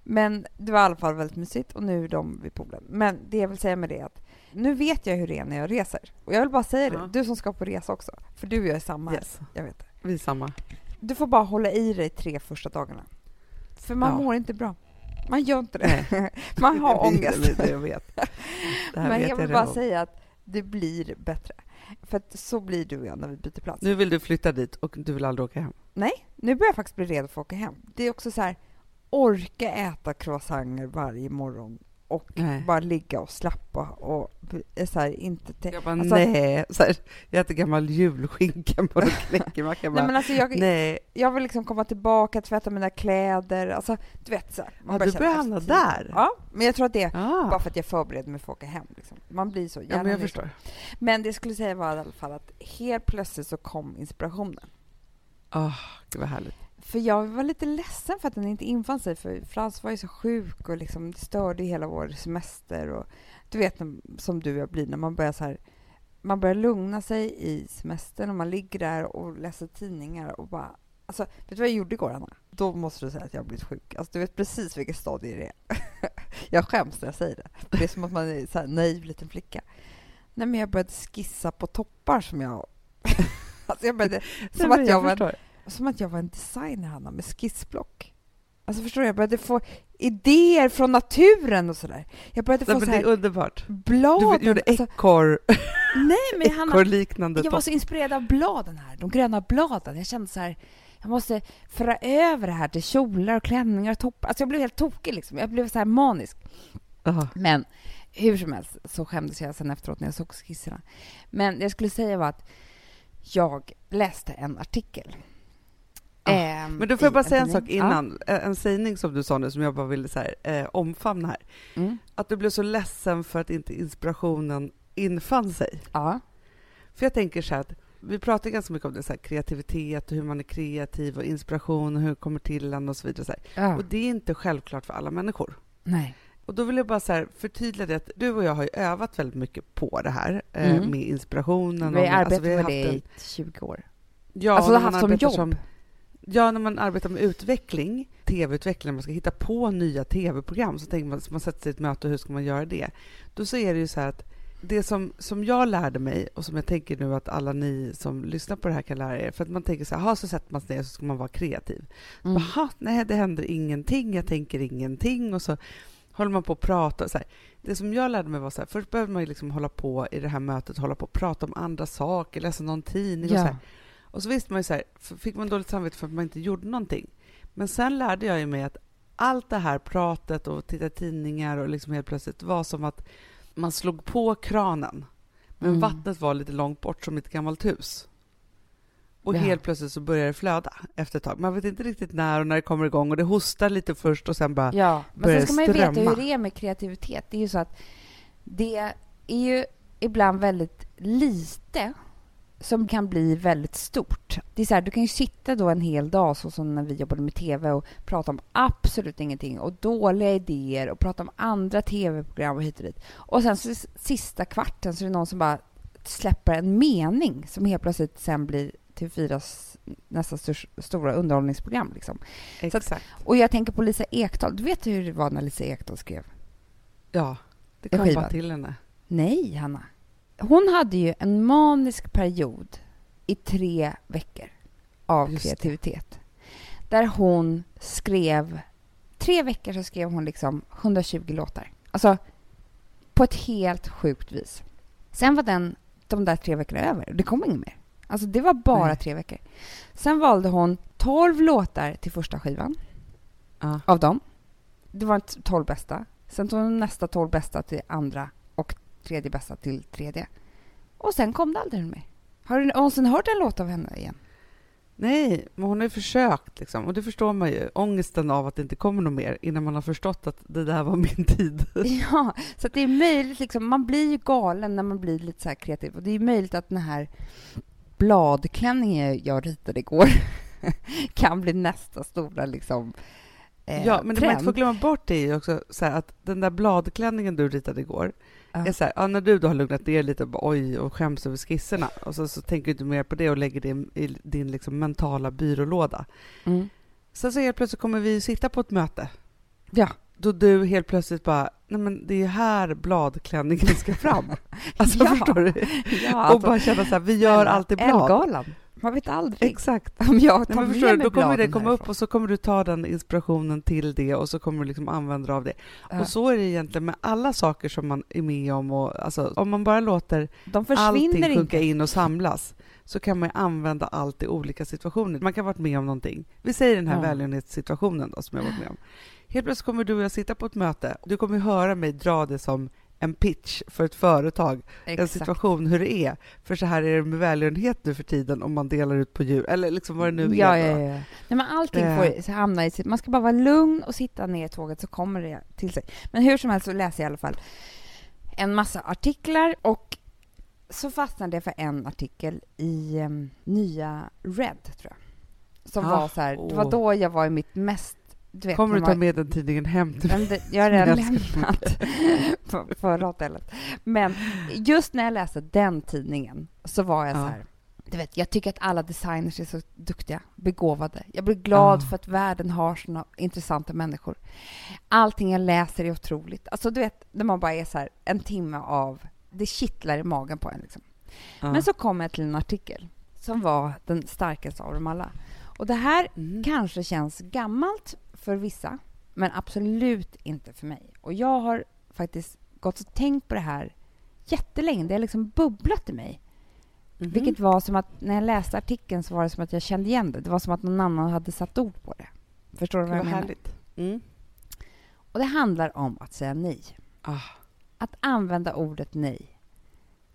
Men det var i alla fall väldigt mysigt och nu är de vid poolen. Men det jag vill säga med det är att nu vet jag hur det är när jag reser. Och jag vill bara säga det, ja. du som ska på resa också, för du och jag är samma. Yes. Jag vet det. Vi är samma. Du får bara hålla i dig tre första dagarna. För man ja. mår inte bra. Man gör inte det. Man har ångest. Det, jag vet. Det här Men vet jag vill redan. bara säga att det blir bättre. För att så blir du och jag när vi byter plats. Nu vill du flytta dit och du vill aldrig åka hem. Nej, nu börjar jag faktiskt bli redo för att åka hem. Det är också så här, orka äta croissanter varje morgon och Nej. bara ligga och slappa och är så här, inte... Te- Jag bara, Alltså- nej. Så här, jag äter gammal julskinka på en knäckemacka. Jag Nej, bara, men alltså jag, nej. jag vill liksom komma tillbaka, tvätta mina kläder, alltså du vet så här, man Ja, börjar du börjar hamna där. Ja, men jag tror att det är Ah. bara för att jag förbereder mig för att åka hem. Liksom. Man blir så Ja, men jag förstår. Men det jag skulle säga var i alla fall att helt plötsligt så kom inspirationen. Oh, gud vad härligt. För jag var lite ledsen för att den inte infann sig, för Frans var ju så sjuk och liksom det störde hela vår semester. Och du vet som du och jag blir när man börjar så här, man börjar lugna sig i semestern och man ligger där och läser tidningar och bara Alltså, vet du vad jag gjorde igår, Anna? Då måste du säga att jag har blivit sjuk. Alltså, du vet precis vilket stadie det är. jag skäms när jag säger det. Det är som att man är så här naiv liten flicka. Nej, men jag började skissa på toppar som jag... alltså, jag började, som, Nej, att jag var, förstår. Som att jag var en designer, Hanna, med skissblock. Alltså förstår du, jag började få idéer från naturen och sådär. Jag började Nej, få men så det är här underbart. bladen. Du gjorde alltså, ekorr, nej, men Hanna, ekorrliknande jag var så inspirerad av bladen här, de gröna bladen. Jag kände så här, jag måste föra över det här till kjolar och klänningar och toppar. Alltså jag blev helt tokig liksom. Jag blev så här manisk. Aha. Men hur som helst så skämdes jag sen efteråt när jag såg skisserna. Men det jag skulle säga var att jag läste en artikel. Ah, Ehm, Men då får jag bara säga en sak innan. En- En sägning som du sa nu som jag bara ville så här, eh, omfamna här. Ja. Mm. Att du blev så ledsen för att inte inspirationen infann sig. ja. För jag tänker så här att vi pratar ganska mycket om det, så här, kreativitet och hur man är kreativ och inspiration och hur det kommer till en och så vidare. Så ja. Och det är inte självklart för alla människor. Nej. Och då vill jag bara så här förtydliga det att du och jag har ju övat väldigt mycket på det här eh, Mm. med inspirationen. Vi har med, arbetat alltså, med det i 20 år. Ja, alltså, har haft som jobb? Ja, när man arbetar med utveckling, tv-utveckling, man ska hitta på nya tv-program, så tänker man, så man sätter sig i ett möte, hur ska man göra det? Då så är det ju så här att det som, som jag lärde mig och som jag tänker nu att alla ni som lyssnar på det här kan lära er, för att man tänker så här, "Ha, så sätter man sig ner så ska man vara kreativ. Mm. Jaha, nej, det händer ingenting, jag tänker ingenting och så håller man på att prata. Så här. Det som jag lärde mig var så här, först behöver man ju liksom hålla på i det här mötet, hålla på och prata om andra saker, läsa någon tidning och så Ja. här. Och så visste man ju så här, fick man dåligt samvete för att man inte gjorde någonting. Men sen lärde jag ju mig att allt det här pratet och titta tidningar och liksom helt plötsligt var som att man slog på kranen, men Mm. vattnet var lite långt bort som ett gammalt hus. Och Ja. helt plötsligt så börjar det flöda efter ett tag. Man vet inte riktigt när och när det kommer igång och det hostar lite först och sen bara... Ja, men sen ska man ju veta hur det är med kreativitet. Det är ju så att det är ju ibland väldigt lite som kan bli väldigt stort. Det är så här, du kan ju sitta då en hel dag, så som när vi jobbade med tv och prata om absolut ingenting och dåliga idéer och prata om andra tv-program och hit och dit. Och sen så sista kvarten så är det någon som bara släpper en mening som helt plötsligt sen blir TV4s nästa stors- stora underhållningsprogram. Liksom. Så att- Exakt. Och jag tänker på Lisa Ekdahl. Du vet hur det var när Lisa Ekdahl skrev? Ja, det kom bara till henne. Nej, Hanna. Hon hade ju en manisk period i tre veckor av Just det. kreativitet. Där hon skrev... Tre veckor så skrev hon liksom 120 låtar. Alltså, på ett helt sjukt vis. Sen var den, de där tre veckorna över. Det kom inget mer. Alltså, det var bara Nej. tre veckor. Sen valde hon 12 låtar till första skivan. Ja. av dem. Det var t- 12 bästa. Sen tog hon nästa 12 bästa till andra och tredje bästa till tredje. Och sen kom det aldrig mer. Har du någonsin hört en låt av henne igen? Nej, men hon har ju försökt. Liksom. Och det förstår man ju. Ångesten av att det inte kommer något mer innan man har förstått att det där var min tid. Ja, så det är möjligt. Liksom, man blir ju galen när man blir lite så här kreativ. Och det är möjligt att den här bladklänningen jag ritade igår kan bli nästa stora liksom, eh, ja, men det man inte trend. får glömma bort det är ju också så här att den där bladklänningen du ritade igår, Ja. så här, ja, när du då har lugnat ner lite och bara, oj och skäms över skisserna och så, så tänker du inte mer på det och lägger det i din liksom, mentala byrålåda. Mm. Sen så helt plötsligt kommer vi sitta på ett möte Ja. då du helt plötsligt bara, nej men det är här bladklänningen ska fram. Alltså Ja. förstår du? ja och bara känna så här, vi gör alltid blad. Elgalan. Man vet aldrig. Exakt. Om jag tar Nej, med förstår mig då kommer det komma upp och så kommer du ta den inspirationen till det och så kommer du liksom använda av det. Ja. Och så är det egentligen med alla saker som man är med om. Och, alltså, om man bara låter allting sjunka inte. in och samlas så kan man ju använda allt i olika situationer. Man kan ha varit med om någonting. Vi säger den här Ja. välgörenhetssituationen då, som jag varit med om. Helt plötsligt kommer du och jag sitta på ett möte. Du kommer höra mig dra det som en pitch för ett företag, en Exakt. situation, hur det är. För så här är det med välgörenhet nu för tiden om man delar ut på djur, eller liksom vad det nu ja, är. ja, ja. Nej, men allting Eh. får hamna i sitt... Man ska bara vara lugn och sitta ner i tåget så kommer det till sig. Men hur som helst så läser jag i alla fall en massa artiklar och så fastnade jag för en artikel i em, nya Red, tror jag. Som Ah, var så här, det var då jag var i mitt mest... Du vet, Kommer du ta man- med den tidningen hem till det, jag har redan lämnat på hotellet. Men just när jag läste den tidningen så var jag Ja. så här... Du vet, jag tycker att alla designers är så duktiga, begåvade. Jag blir glad Ja. för att världen har såna intressanta människor. Allting jag läser är otroligt. Alltså, du vet, när man bara är så här, en timme av... Det kittlar i magen på en. Liksom. Ja. Men så kom jag till en artikel som var den starkaste av dem alla. Och det här Mm. kanske känns gammalt för vissa, men absolut inte för mig. Och jag har faktiskt gått och tänkt på det här jättelänge. Det har liksom bubblat i mig. Mhm. Vilket var som att när jag läste artikeln så var det som att jag kände igen det. Det var som att någon annan hade satt ord på det. Förstår du vad jag menar? härligt. Mm. Och det handlar om att säga nej. Ah. Att använda ordet nej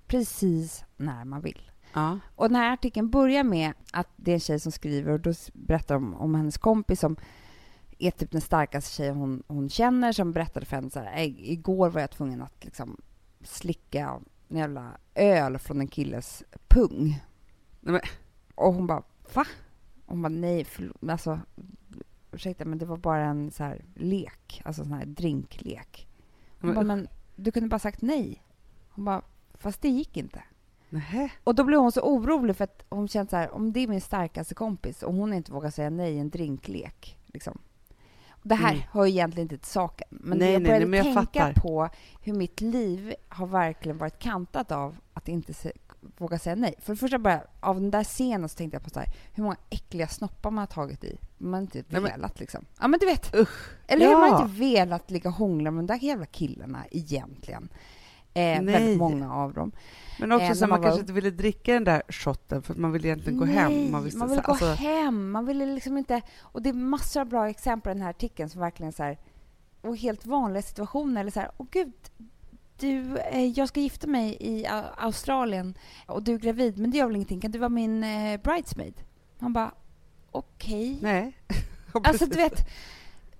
precis när man vill. Ja. Och den här artikeln börjar med att det är en tjej som skriver och då berättar de om hennes kompis som är typ den starkaste tjejen hon, hon känner som berättade för henne så här, "Ey, igår var jag tvungen att liksom slicka en jävla öl från en killes pung. Och hon bara, va? Hon bara, nej, förlåt, alltså, ursäkta, men det var bara en så här lek, alltså sån här drinklek. Hon Men- bara, men du kunde bara sagt nej. Hon bara, fast det gick inte. Nähä. Och då blev hon så orolig för att hon kände så här, om det är min starkaste kompis och hon inte vågar säga nej i en drinklek. Liksom. Det här Mm. hör ju egentligen inte till saken. Men Nej, jag nej, började nej, men jag tänka fattar. på hur mitt liv har verkligen varit kantat av att inte se, våga säga nej. För det första bara, av den där scenen så tänkte jag på så här, hur många äckliga snoppar man har tagit i. Man inte Nej, men- velat liksom. Ja men du vet. Usch. Eller hur man Ja. inte velat ligga och hångla med de där jävla killarna egentligen. Eh, Nej. väldigt många av dem. Men också Eh, så man, man var kanske inte ville dricka den där shotten för man ville egentligen gå hem. Man, man så- vill gå alltså, hem. Man ville liksom inte... Och det är massor av bra exempel i den här artikeln som verkligen så här... Och helt vanliga situationer. Eller så här, åh gud, du, eh, jag ska gifta mig i Au- Australien och du är gravid, men det gör väl ingenting. Kan du vara min eh, bridesmaid? Man bara, okej. Nej. Ja, Alltså, du vet,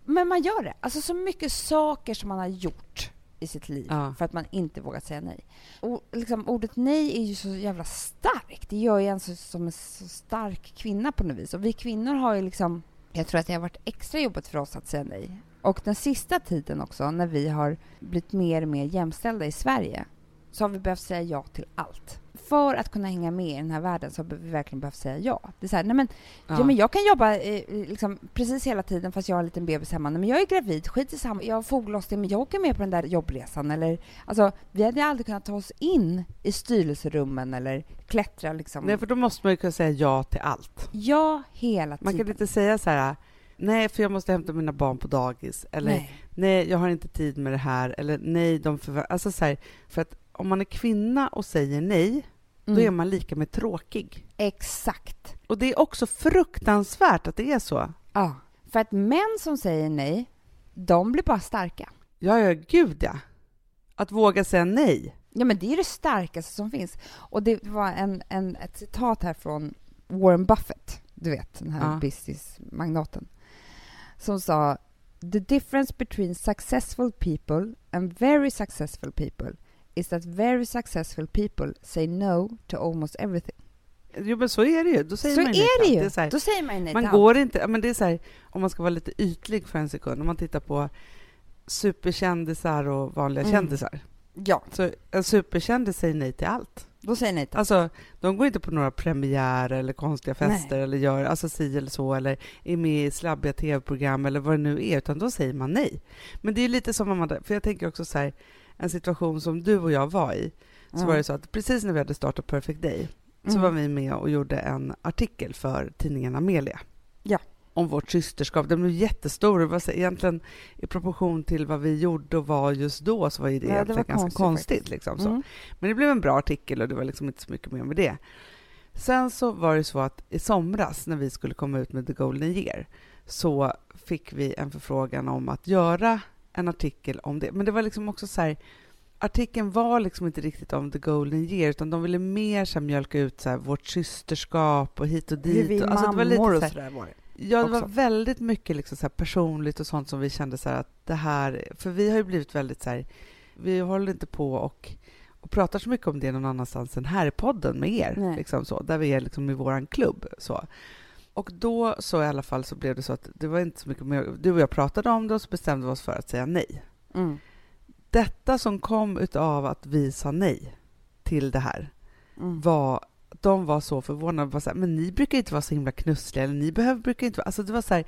men man gör det. Alltså så mycket saker som man har gjort i sitt liv Ja. för att man inte vågat säga nej. Och liksom, ordet nej är ju så jävla starkt. Det gör ju en så, som en så stark kvinna på något vis. Och vi kvinnor har ju liksom... Jag tror att det har varit extra jobbigt för oss att säga nej. Och den sista tiden också, när vi har blivit mer och mer jämställda i Sverige, så har vi behövt säga ja till allt. För att kunna hänga med i den här världen så har vi verkligen behövt säga ja. Det är så här, nej men Ja. men jag kan jobba eh, liksom, precis hela tiden fast jag har en liten bebis hemma. Nej, men jag är gravid, skit i samma. Jag har foglossning, men jag åker med på den där jobbresan. Eller, alltså, vi hade aldrig kunnat ta oss in i styrelserummen eller klättra liksom. Nej, för då måste man ju kunna säga ja till allt. Ja, hela Man tiden. kan inte säga så här, nej, för jag måste hämta mina barn på dagis, eller nej, Nej. jag har inte tid med det här, eller nej, de förvär... Alltså så här, för att om man är kvinna och säger nej, då Mm. är man lika med tråkig. Exakt. Och det är också fruktansvärt att det är så. Ja. För att män som säger nej, de blir bara starka. Ja, ja, gud ja. Att våga säga nej. Ja, men det är det starkaste som finns. Och det var en, en, ett citat här från Warren Buffett, du vet, den här Ja. businessmagnaten, som sa The difference between successful people and very successful people is that very successful people say no to almost everything. Jo, men så är det ju. Då säger Så man nej är det ju. är så här, Då säger man ju nej man går inte... Men det är så här, om man ska vara lite ytlig för en sekund, om man tittar på superkändisar och vanliga Mm. kändisar. Ja, Så en superkändis säger nej till allt. då säger nej allt. Alltså, de går inte på några premiärer eller konstiga fester eller gör alltså si eller så eller är med i slabbiga tv-program eller vad det nu är, utan då säger man nej. Men det är lite som om man, för jag tänker också så här, en situation som du och jag var i, så Ja. var det så att precis när vi hade startat Perfect Day så Mm. var vi med och gjorde en artikel för tidningen Amelia. Ja. Om vårt systerskap. Den blev jättestor. Det var så, egentligen i proportion till vad vi gjorde och var just då så var ju det Ja, det egentligen var ganska konstigt konstigt. liksom, så. Mm. Men det blev en bra artikel och det var liksom inte så mycket mer med det. Sen så var det så att i somras när vi skulle komma ut med The Golden Year så fick vi en förfrågan om att göra en artikel om det. Men det var liksom också så här, artikeln var liksom inte riktigt om The Golden Year utan de ville mer så här, mjölka ut så här, vårt systerskap och hit och dit. Hur vi Och- alltså, det var lite så och här- sådär var det. Ja, det var också. väldigt mycket liksom så här personligt och sånt som vi kände så här att det här... För vi har ju blivit väldigt så här... Vi håller inte på och, och pratar så mycket om det någon annanstans än här i podden med er, Nej. liksom så, där vi är liksom i våran klubb. Så. Och då så i alla fall så blev det så att det var inte så mycket mer... Du och jag pratade om det och så bestämde vi oss för att säga nej. Mm. Detta som kom utav att vi sa nej till det här Mm. var de var så förvånade. Var så här, men ni brukar inte vara så himla knussliga. Eller ni behöver, brukar inte vara... Alltså det var så här,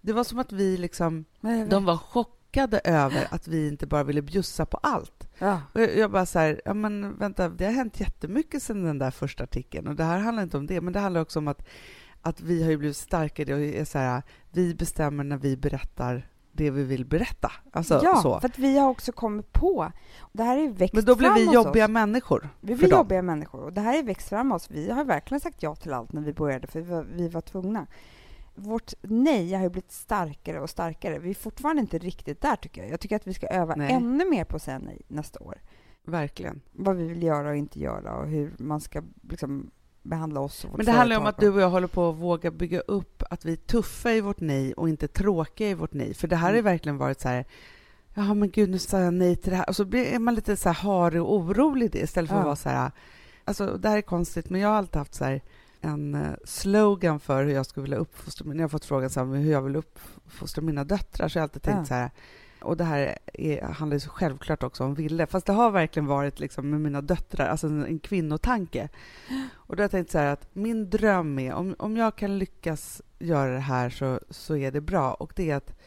det var som att vi liksom... De var chockade över att vi inte bara ville bjussa på allt. Ja. Och jag, jag bara så här, ja men vänta, det har hänt jättemycket sedan den där första artikeln. Och det här handlar inte om det, men det handlar också om att, att vi har ju blivit starkare och är så här, vi bestämmer när vi berättar det vi vill berätta. Alltså ja, så. för att vi har också kommit på... Det här är växt Men då blir vi jobbiga oss. människor. Vi blir dem. jobbiga människor och det här är växt fram oss. Vi har verkligen sagt ja till allt när vi började för vi var, vi var tvungna. Vårt nej har ju blivit starkare och starkare. Vi är fortfarande inte riktigt där tycker jag. Jag tycker att vi ska öva Nej. ännu mer på att säga nej nästa år. Verkligen. Vad vi vill göra och inte göra och hur man ska liksom behandla oss och Men det handlar om att du och jag håller på att våga bygga upp att vi är tuffa i vårt nej och inte tråkiga i vårt nej. För det här har Mm. verkligen varit så här, ja men gud nu sa jag nej till det här. Och så blir är man lite så här harig och orolig det istället för Ja. att vara så här, alltså det här är konstigt men jag har alltid haft så här en eh, slogan för hur jag skulle vilja uppfostra, när jag har fått frågan så här, hur jag vill uppfostra mina döttrar så har jag alltid tänkt Ja. så här, och det här är, handlar ju så självklart också om Ville, fast det har verkligen varit liksom med mina döttrar, alltså en, en kvinnotanke. Och då har jag tänkt så här att min dröm är, om, om jag kan lyckas göra det här så, så är det bra. Och det är att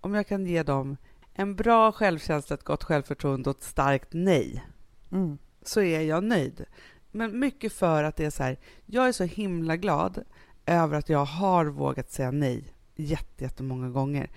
om jag kan ge dem en bra självkänsla, ett gott självförtroende och ett starkt nej, Mm. så är jag nöjd. Men mycket för att det är så här, jag är så himla glad över att jag har vågat säga nej jätte, jättemånga gånger.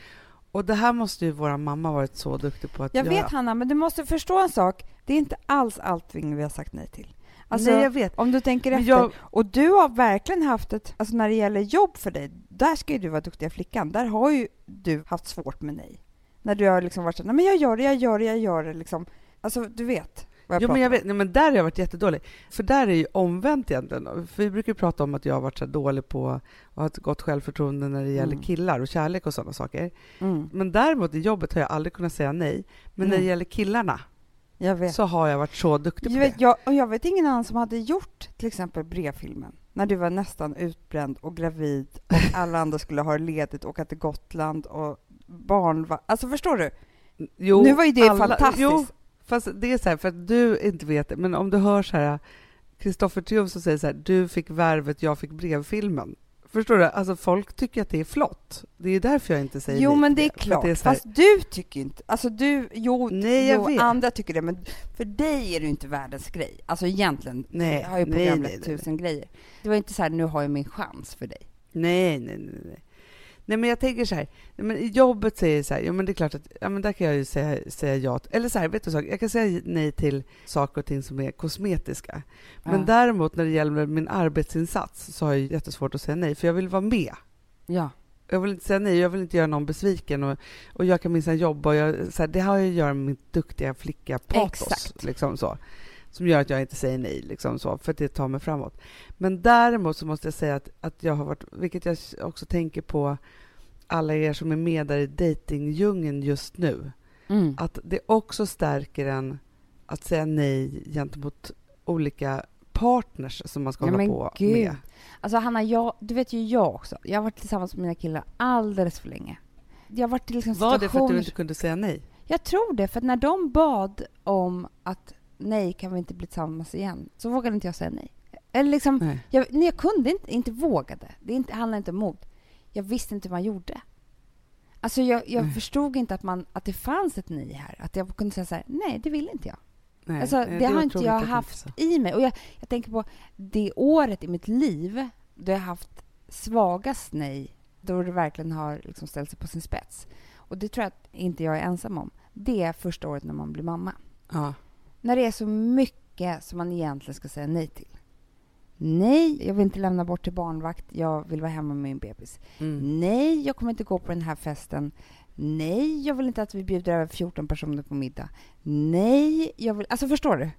Och det här måste ju vår mamma varit så duktig på att Jag göra. vet Hanna, men du måste förstå en sak. Det är inte alls allting vi har sagt nej till. Alltså, Nej, jag vet. om du tänker Men efter. jag- Och du har verkligen haft ett, alltså när det gäller jobb för dig, där ska ju du vara duktiga flickan. Där har ju du haft svårt med nej. När du har liksom varit så nej men jag gör det, jag gör det, jag gör det liksom. Alltså du vet Jo, men jag vet, nej, men där har jag varit jättedålig. För där är ju omvänt egentligen. För vi brukar prata om att jag har varit så dålig på att ha ett gott självförtroende när det gäller Mm. killar och kärlek och sådana saker. Mm, Men däremot i jobbet har jag aldrig kunnat säga nej. Men när det gäller killarna så har jag varit så duktig på Jag vet, det. jag, och jag vet ingen annan som hade gjort till exempel brevfilmen. När du var nästan utbränd och gravid och alla andra skulle ha ledigt och åka till Gotland och barn var, Alltså förstår du? Jo, nu var ju det alla- fantastiskt. Jo, fast det är så här, för att du inte vet det, men om du hör så här Kristoffer Triumf som säger så här, du fick värvet, jag fick brevfilmen. Förstår du? Alltså folk tycker att det är flott. Det är därför jag inte säger Jo, men det är klart. att är Fast du tycker inte... Alltså du... Jo, Nej, jag jo vet. andra tycker det, men för dig är det inte världens grej. Alltså egentligen Nej, jag har ju nej, programmet nej, nej. tusen grejer. Det var inte så här, nu har jag min chans för dig. Nej, nej, nej, nej. Nej, men jag tänker så här, men jobbet säger så här, ja men det är klart att, ja men där kan jag ju säga, säga ja. Eller så här, vet du sak, jag kan säga nej till saker och ting som är kosmetiska. Men Ja. däremot när det gäller min arbetsinsats så har jag jättesvårt att säga nej, för jag vill vara med. Ja. Jag vill inte säga nej, jag vill inte göra någon besviken och, och jag kan minsann jobba och jag, så här, det har ju att göra med mitt duktiga flicka patos. Exakt. Liksom så, som gör att jag inte säger nej, liksom så, för att det tar mig framåt. Men däremot så måste jag säga att, att jag har varit, vilket jag också tänker på alla er som är med där i dejtingdjungeln just nu, Mm. att det också stärker en att säga nej gentemot olika partners som man ska Ja, hålla på gud. med. Alltså Hanna, jag, du vet ju jag också. Jag har varit tillsammans med mina killar alldeles för länge. Jag har varit liksom Var det för att du inte kunde säga nej? Jag tror det, för när de bad om att nej, kan vi inte bli tillsammans igen, så vågade inte jag säga nej. Eller liksom, Nej. jag, nej, jag kunde inte, inte vågade. Det inte, handlar inte om mod. Jag visste inte hur man gjorde. Alltså jag, jag förstod inte att, man, att det fanns ett nej här. Att jag kunde säga så här, nej, det vill inte jag. Nej, Alltså, det är har inte jag haft så. i mig. Och jag, jag tänker på det året i mitt liv då jag haft svagast nej, då det verkligen har liksom ställt sig på sin spets. Och det tror jag att inte jag är ensam om. Det är första året när man blir mamma. Ja. När det är så mycket som man egentligen ska säga nej till. Nej, jag vill inte lämna bort till barnvakt. Jag vill vara hemma med min bebis. Mm. Nej, jag kommer inte gå på den här festen. Nej, jag vill inte att vi bjuder över 14 personer på middag. Nej, jag vill... Alltså, förstår du?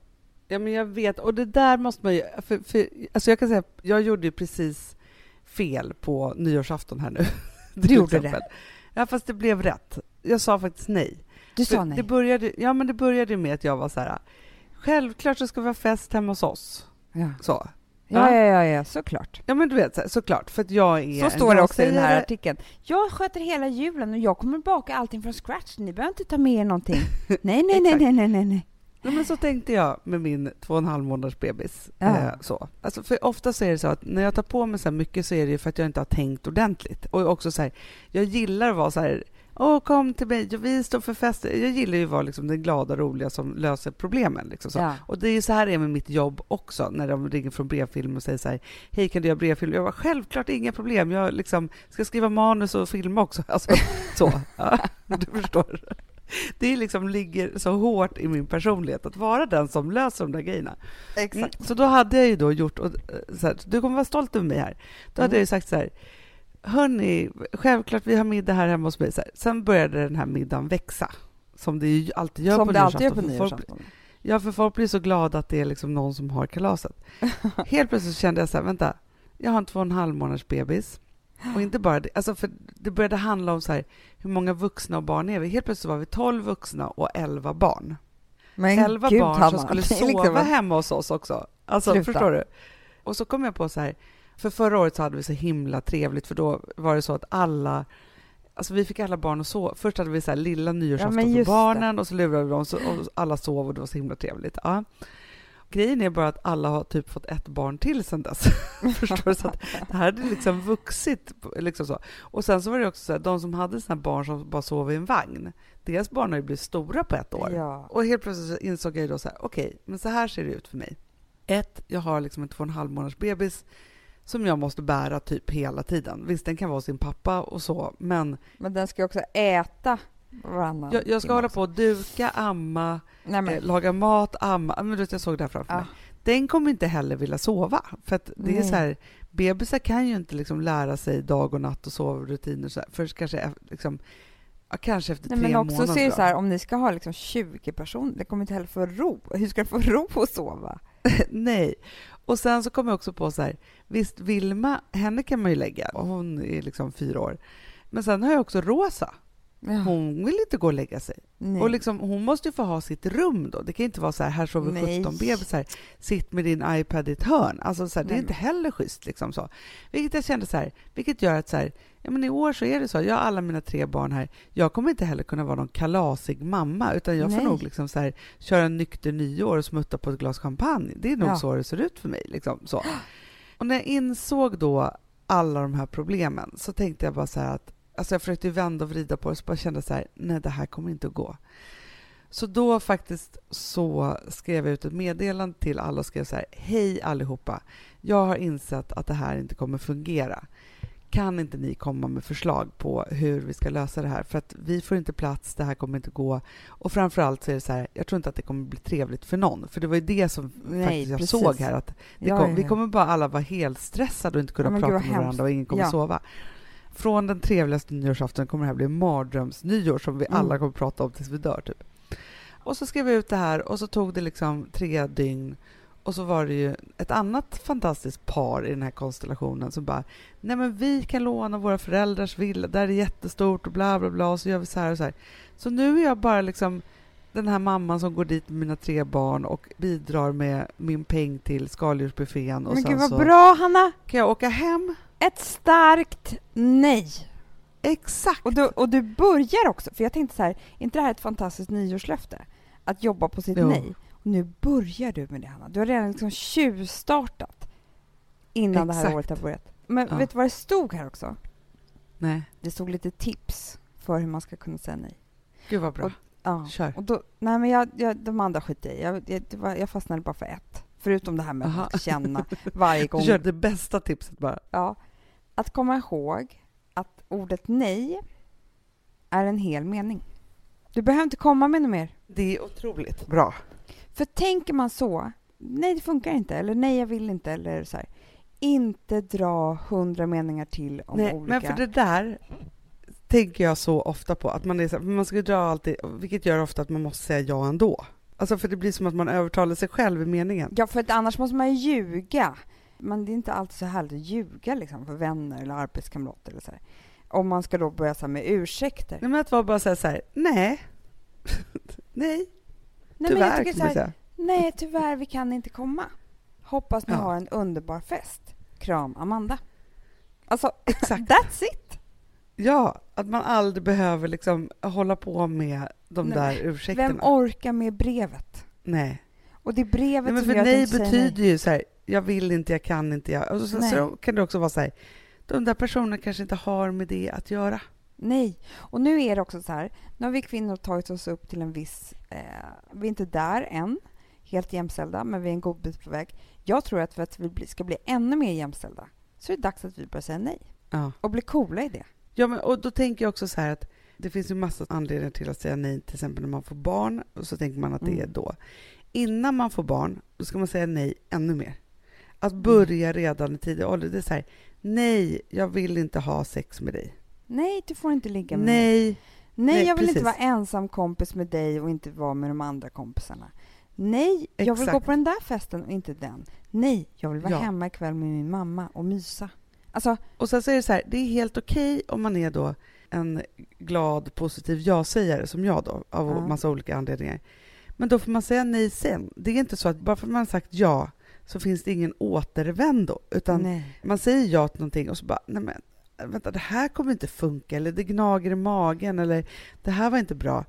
Ja, men jag vet. Och det där måste man ju... För, för, alltså jag kan säga, jag gjorde ju precis fel på nyårsafton här nu. Du gjorde exempel. Ja, fast det blev rätt. Jag sa faktiskt nej. Du sa nej. Det började, ja, men det började med att jag var så här... Självklart så ska vi ha fest hemma hos oss. Ja. Så. Ja, ja, ja, ja, såklart. Ja, men du vet, såklart. För att jag är... Så står det också i den här artikeln. Jag sköter hela julen och jag kommer baka allting från scratch. Ni behöver inte ta med er någonting. Nej, nej, nej, nej, nej, nej, nej. Nej, men så tänkte jag med min två och en halv månaders bebis. Ja. Eh, så. Alltså, för ofta så är det så att när jag tar på mig så här mycket så är det ju för att jag inte har tänkt ordentligt. Och också så här, jag gillar att vara så här, åh kom till mig, vi står för fest. Jag gillar ju att vara liksom den glada, roliga som löser problemen. Liksom så. Ja. Och det är så här det är med mitt jobb också, när de ringer från brevfilm och säger så här, hej kan du göra brevfilm? Jag var självklart inga problem, jag liksom ska skriva manus och filma också. Alltså, så, ja, du förstår. Det liksom ligger så hårt i min personlighet att vara den som löser de där grejerna. Mm, så då hade jag ju då gjort, och, eh, här, du kommer vara stolt över mig här, då hade Mm. jag ju sagt så här, hörni, självklart vi har middag här hemma hos mig. Så här. Sen började den här middagen växa, som det ju alltid gör Som på det alltid gör på nyårsafton. Ja, för folk blir så glada att det är liksom någon som har kalaset. Helt plötsligt kände jag så här, vänta, jag har en två och en halv månaders bebis. Och inte bara det, alltså för det började handla om så här, hur många vuxna och barn är vi? Helt plötsligt var vi 12 vuxna och 11 barn. Men 11 gud, barn som skulle sova liksom hemma hos oss också. Alltså, Sluta. förstår du? Och så kom jag på så här, för förra året så hade vi så himla trevligt, för då var det så att alla Alltså vi fick alla barn att sova. Först hade vi så här lilla nyårsafton men för barnen och så lurade vi dem så, och alla sov och det var så himla trevligt. Ja. Grejen är bara att alla har typ fått ett barn till sen dess. Förstår du? Så att det här hade liksom vuxit. Liksom så. Och sen så var det också så här, de som hade här barn som bara sov i en vagn, deras barn har ju blivit stora på ett år. Ja. Och helt plötsligt så insåg jag då så här, okej, men så här ser det ut för mig. Ett, jag har liksom en två och en halv månaders bebis som jag måste bära typ hela tiden. Visst, den kan vara sin pappa och så, men Men den ska ju också äta varannan jag, jag ska hålla också. på och duka, amma, Nej, men, eh, laga mat, amma. Men du jag såg det här framför ja. mig. Den kommer inte heller vilja sova. För att det är så här, bebisar kan ju inte liksom lära sig dag och natt och sovrutiner så här, först kanske, liksom, kanske efter Nej, tre men också månader. så här, om ni ska ha liksom 20 personer, det kommer inte heller få ro. Hur ska det få ro att sova? Nej. Och sen så kom jag också på så här, visst Vilma, henne kan man ju lägga, och hon är liksom fyra år. Men sen har jag också Rosa, hon vill inte gå och lägga sig. Nej. Och liksom, hon måste ju få ha sitt rum då. Det kan inte vara så här, här sover Nej. 17 bebisar, sitt med din iPad i ett hörn. Alltså så här, det är inte heller schysst. Liksom så. Vilket jag kände så här, vilket gör att så här, ja, men i år så är det så, jag har alla mina tre barn här, jag kommer inte heller kunna vara någon kalasig mamma, utan jag får Nej. nog liksom så här, köra en nykter nyår och smutta på ett glas champagne. Det är nog Ja. så det ser ut för mig. Liksom, så. Och när jag insåg då alla de här problemen så tänkte jag bara så här att Alltså jag försökte vända och vrida på det, så bara kände så här, nej det här kommer inte att gå. Så då faktiskt så skrev jag ut ett meddelande till alla och skrev så här, hej allihopa, jag har insett att det här inte kommer fungera. Kan inte ni komma med förslag på hur vi ska lösa det här? För att vi får inte plats, det här kommer inte gå. Och framför allt så är det så här, jag tror inte att det kommer bli trevligt för någon. För det var ju det som Nej, faktiskt jag precis. såg här, att kom, vi kommer bara alla vara helt stressade och inte kunna Ja, prata med varandra och ingen kommer Ja. sova. Från den trevligaste nyårsafton kommer det här bli mardrömsnyår som vi Mm. alla kommer prata om tills vi dör. Typ. Och så skrev jag ut det här och så tog det liksom tre dygn och så var det ju ett annat fantastiskt par i den här konstellationen som bara Nej men vi kan låna våra föräldrars villa, där är jättestort och bla bla bla och så gör vi så här och så här. Så nu är jag bara liksom den här mamman som går dit med mina tre barn och bidrar med min peng till skaldjursbuffén och Men gud vad så bra Hanna! kan jag åka hem. Ett starkt nej. Exakt! Och du, och du börjar också, för jag tänkte så här, är inte det här ett fantastiskt nyårslöfte? Att jobba på sitt Jo. nej. Och nu börjar du med det Hanna. Du har redan liksom tjuvstartat innan det här Exakt. året har börjat. Men Ja. vet du vad det stod här också? Nej, Det stod lite tips för hur man ska kunna säga nej. gud vad bra. Och- Ja. Kör. Och då, nej, men jag, jag, de andra skiter jag i. jag, jag, var, jag fastnade bara för ett. Förutom det här med Aha. att känna varje gång. Du kör det bästa tipset bara. Ja, att komma ihåg att ordet nej är en hel mening. Du behöver inte komma med något mer. Det är otroligt bra. För tänker man så, nej det funkar inte, eller nej jag vill inte, eller så här. Inte dra hundra meningar till om Nej, olika... men för det där tänker jag så ofta på, att man, är så, här- man ska dra alltid, vilket gör ofta att man måste säga ja ändå. Alltså för det blir som att man övertalar sig själv i meningen. Ja, för att annars måste man ju ljuga. Men det är inte alltid så härligt att ljuga liksom, för vänner eller arbetskamrater. Eller så här. Om man ska då börja så med ursäkter. Nej, men att vara bara säga så här, nej, nej, Nej, tyvärr men jag kan man säga. nej, tyvärr, vi kan inte komma. Hoppas ni Ja. har en underbar fest. Kram, Amanda. Alltså, Exakt. that's it! Ja, att man aldrig behöver liksom hålla på med de Nej, där ursäkterna. Vem orkar med brevet? nej. Och det brevet nej, men som för att nej betyder ju så här, jag vill inte, jag kan inte, jag... Och så, så kan det också vara så här, de där personerna kanske inte har med det att göra. Nej. Och nu är det också så här, nu har vi kvinnor tagit oss upp till en viss... Eh, vi är inte där än, helt jämställda, men vi är en god bit på väg. Jag tror att för att vi ska bli ännu mer jämställda så är det dags att vi börjar säga nej Ja. och bli coola i det. Ja, men, och då tänker jag också så här att det finns ju massa anledningar till att säga nej, till exempel när man får barn, och så tänker man att det Mm. är då. Innan man får barn, då ska man säga nej ännu mer. Att börja redan i tidig ålder, det är så här, nej, jag vill inte ha sex med dig. Nej, du får inte ligga med mig. Nej, Nej, jag vill inte precis. vara ensam kompis med dig och inte vara med de andra kompisarna. Nej, jag vill gå Exakt. på den där festen och inte den. Nej, jag vill vara Ja. hemma ikväll med min mamma och mysa. Alltså, och sen så är det så här, det är helt okej om man är då en glad, positiv ja-sägare som jag då, av Ja. massa olika anledningar. Men då får man säga nej sen. Det är inte så att bara för att man har sagt ja så finns det ingen återvändo, utan nej. man säger ja till någonting och så bara, nej men vänta, det här kommer inte funka, eller det gnager i magen, eller det här var inte bra.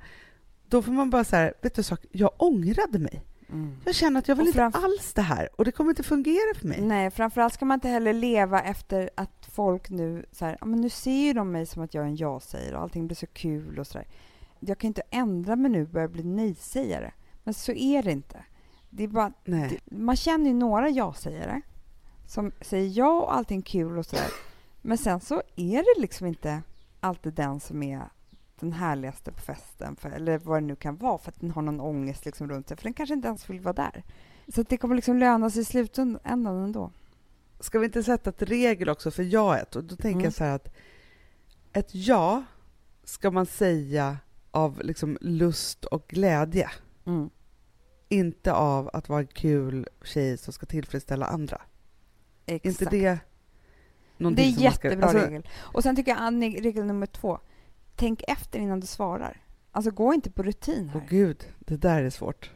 Då får man bara säga, vet du sak, jag ångrade mig. Mm. Jag känner att jag vill inte alls det här och det kommer inte fungera för mig. Nej, framförallt ska man inte heller leva efter att folk nu så här, men nu ser ju de mig som att jag är en ja-sägare och allting blir så kul och sådär. Jag kan inte ändra mig nu och börja bli nej-sägare. Men så är det inte. Det är bara, det, man känner ju några ja-sägare som säger ja och allting kul och sådär. Men sen så är det liksom inte alltid den som är den härligaste på festen, för, eller vad det nu kan vara, för att den har någon ångest liksom runt sig, för den kanske inte ens vill vara där. Så det kommer liksom löna sig i slutändan ändå. Ska vi inte sätta ett regel också för jaet? Och då tänker Mm. jag så här att ett ja ska man säga av liksom lust och glädje, Mm. inte av att vara en kul tjej som ska tillfredsställa andra. Exakt. inte det det någonting är som man ska- jättebra alltså, regel. Och sen tycker jag regel nummer två, tänk efter innan du svarar. Alltså gå inte på rutin Åh här. gud, det där är svårt.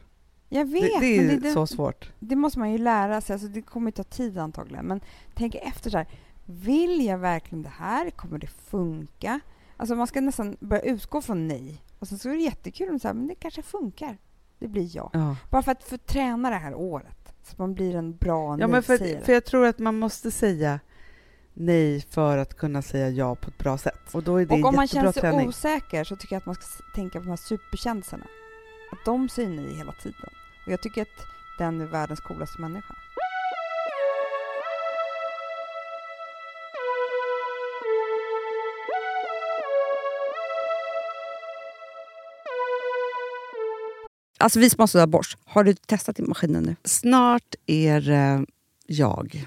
jag vet, Det, det är men ju det, så svårt. det måste man ju lära sig. Alltså det kommer ju ta tid antagligen. Men tänk efter så här. Vill jag verkligen det här? Kommer det funka? Alltså man ska nästan börja utgå från nej. Och sen så är det jättekul om så här, men det kanske funkar. Det blir ja. Ja. Bara för att få träna det här året. Så att man blir en bra Ja, men för, för jag tror att man måste säga nej för att kunna säga ja på ett bra sätt. Och då är det Och om man känner sig träning. osäker så tycker jag att man ska tänka på de här superkändisarna. Att de säger nej hela tiden. Och jag tycker att den är världens coolaste människa. Alltså vi som har borst, har du testat i maskinen nu? Snart är det jag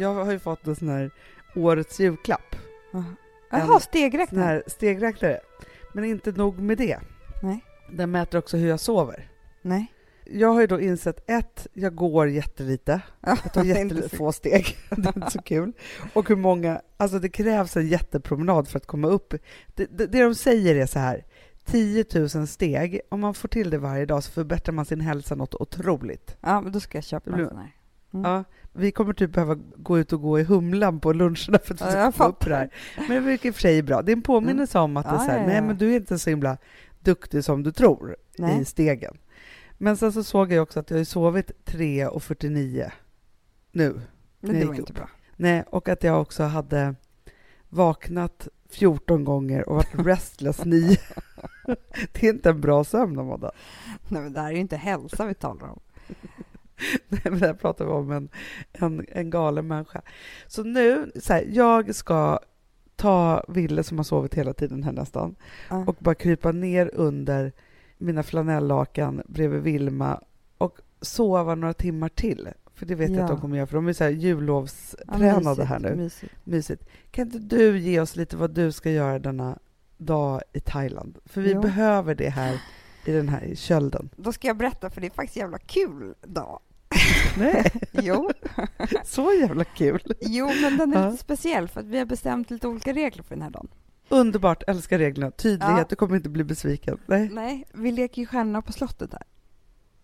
Jag har ju fått en sån här årets julklapp. Jaha, stegräknare. Sån här stegräknare. Men inte nog med det. Nej. Den mäter också hur jag sover. Nej. Jag har ju då insett ett, jag går jättelite. Ja, Jag tar så- jättefå steg. det är inte så kul. Och hur många, alltså det krävs en jättepromenad för att komma upp. Det, det, det de säger är så här, 10 000 steg, om man får till det varje dag så förbättrar man sin hälsa något otroligt. Ja, men då ska jag köpa en sån här. Mm. Ja, vi kommer typ behöva gå ut och gå i Humlan på luncherna för att Ja, få upp det här. Men det verkar i och för sig bra. Det är en påminnelse om att det är Ja, så här, ja, nej ja. men du är inte så himla duktig som du tror Nej. i stegen. Men sen så såg jag också att jag har sovit 3.49 nu. Men det var inte upp. bra. Nej, och att jag också hade vaknat 14 gånger och varit restless 9. det är inte en bra sömn, Amanda. Nej, men det här är ju inte hälsa vi talar om. Nej, men där pratar vi om en, en, en galen människa. Så nu, så här, jag ska ta Ville som har sovit hela tiden här nästan Ja. och bara krypa ner under mina flanelllakan bredvid Vilma och sova några timmar till. För det vet jag Ja. att de kommer göra, för de är så här Ja, jullovstränade mysigt, här nu. Mysigt. Mysigt. Kan inte du ge oss lite vad du ska göra denna dag i Thailand? För vi Jo. behöver det här i den här kölden. Då ska jag berätta, för det är faktiskt jävla kul dag. Nej, Jo, så jävla kul! jo men den är Ja. lite speciell för att vi har bestämt lite olika regler för den här dagen. Underbart, älskar reglerna. Tydlighet, Ja. du kommer inte bli besviken. Nej. Nej, vi leker ju Stjärnorna på slottet här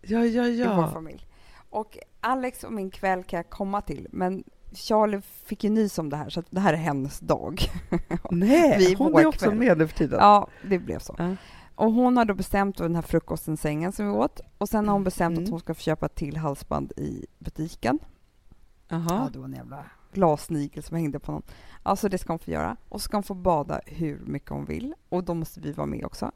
Ja, ja, i vår ja. familj. Och Alex och min kväll kan jag komma till, men Charlie fick ju nys om det här, så att det här är hennes dag. Nej, hon är också kväll. med nu för tiden. Ja, det blev så. Ja. Och hon har då bestämt den här frukosten, sängen som vi åt. Och sen har hon bestämt Mm. att hon ska få köpa ett till halsband i butiken. Ja, Jaha. det var en jävla glassnigel som hängde på någon. Alltså det ska hon få göra. Och så ska hon få bada hur mycket hon vill. Och då måste vi vara med också.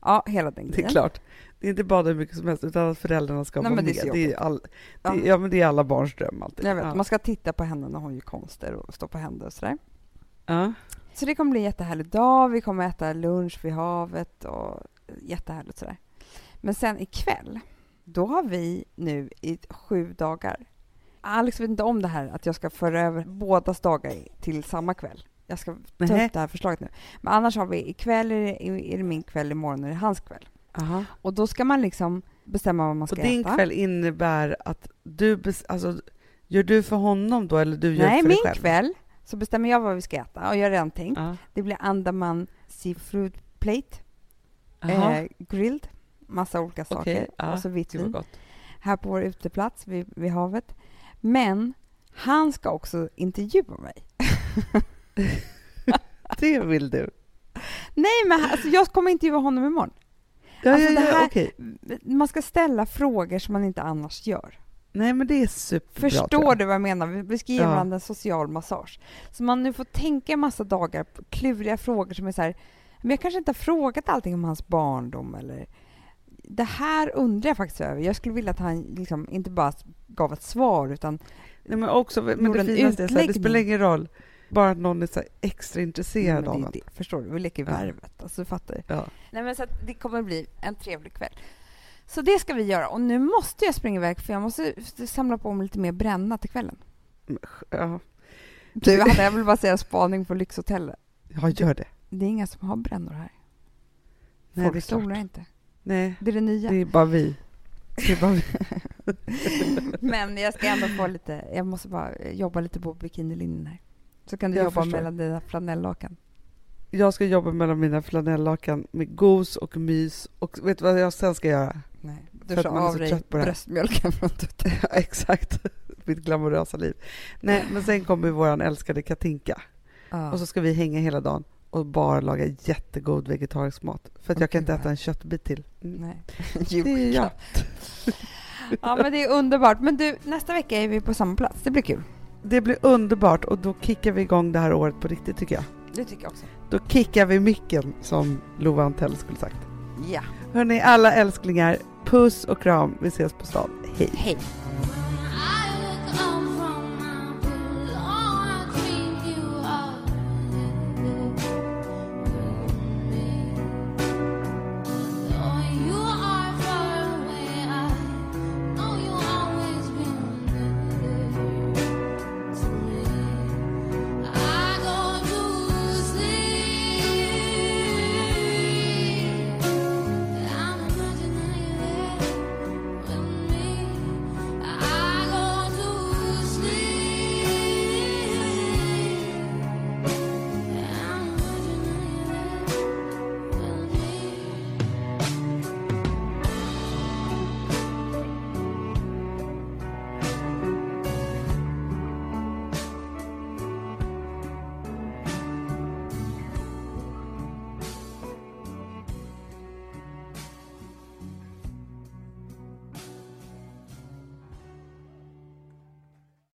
Ja, hela den Det grejen. är klart. Det är inte bara hur mycket som helst, utan att föräldrarna ska Nej, vara men det med. är Det är, all, det, Ja. ja, men det är alla barns dröm alltid. Jag vet, ja. man ska titta på henne när hon gör konster och stå på händer och sådär. Ja. Så det kommer bli en jättehärlig dag. Vi kommer äta lunch vid havet och jättehärligt sådär. Men sen ikväll, då har vi nu i sju dagar Alex vet inte om det här att jag ska föra över bådas dagar till samma kväll. Jag ska ta upp det här förslaget nu. Men annars har vi ikväll är det, är det min kväll, imorgon är det hans kväll. Aha. Och då ska man liksom bestämma vad man ska Och din äta. kväll innebär att du, alltså, gör du för honom då eller du gör Nej, för min dig själv? kväll så bestämmer jag vad vi ska äta och jag har redan tänkt. Ja. Det blir Andaman seafood plate, eh, grilled, massa olika saker Okej, ja, och så vitt vin här på vår uteplats vid, vid havet. Men han ska också intervjua mig. Det vill du? Nej, men alltså, jag kommer intervjua honom imorgon. Ja, Alltså, ja, ja, här- okej. Man ska ställa frågor som man inte annars gör. Nej, men det är superbra. Förstår du vad jag menar? Vi- ska ge Ja. varandra en social massage. Så man nu får tänka en massa dagar på kluriga frågor som är så här, men jag kanske inte har frågat allting om hans barndom eller det här undrar jag faktiskt över. Jag skulle vilja att han liksom inte bara gav ett svar utan Nej, men också, men Gjorde det en finaste så här, det utläggning. spelar ingen roll, bara att någon är extra intresserad av det, det. Förstår du? Vi leker värvet. Alltså, du fattar. Ja. Nej, men så det kommer bli en trevlig kväll. Så det ska vi göra. Och nu måste jag springa iväg för jag måste samla på mig lite mer bränna till kvällen. Ja, Du, Hanna, jag vill bara säga spaning på Lyxhotellet. ja, gör det. Det är inga som har brännor här. Nej, Folk solar inte. Nej, Det är det nya. det är bara vi. Det är bara vi. Men jag ska ändå få lite, jag måste bara jobba lite på bikinilinjen här. Så kan du Jag jobba förstår. mellan dina flanelllakan. Jag ska jobba mellan mina flanelllakan med gos och mys och vet du vad jag sen ska göra? Nej, För du att man är av så dig trött på det här. bröstmjölken från tutten. Ja, exakt. Mitt glamorösa liv. Nej, men sen kommer vår älskade Katinka Ja. och så ska vi hänga hela dagen och bara laga jättegod vegetarisk mat. För att jag kan inte äta en köttbit till. Mm. Nej. Det är jag. Ja, men det är underbart. Men du, nästa vecka är vi på samma plats. Det blir kul. Det blir underbart och då kickar vi igång det här året på riktigt tycker jag. Det tycker jag också. Då kickar vi micken som Lova Antell skulle sagt. Ja. Hörni, alla älsklingar, puss och kram. Vi ses på stan. Hej! Hej.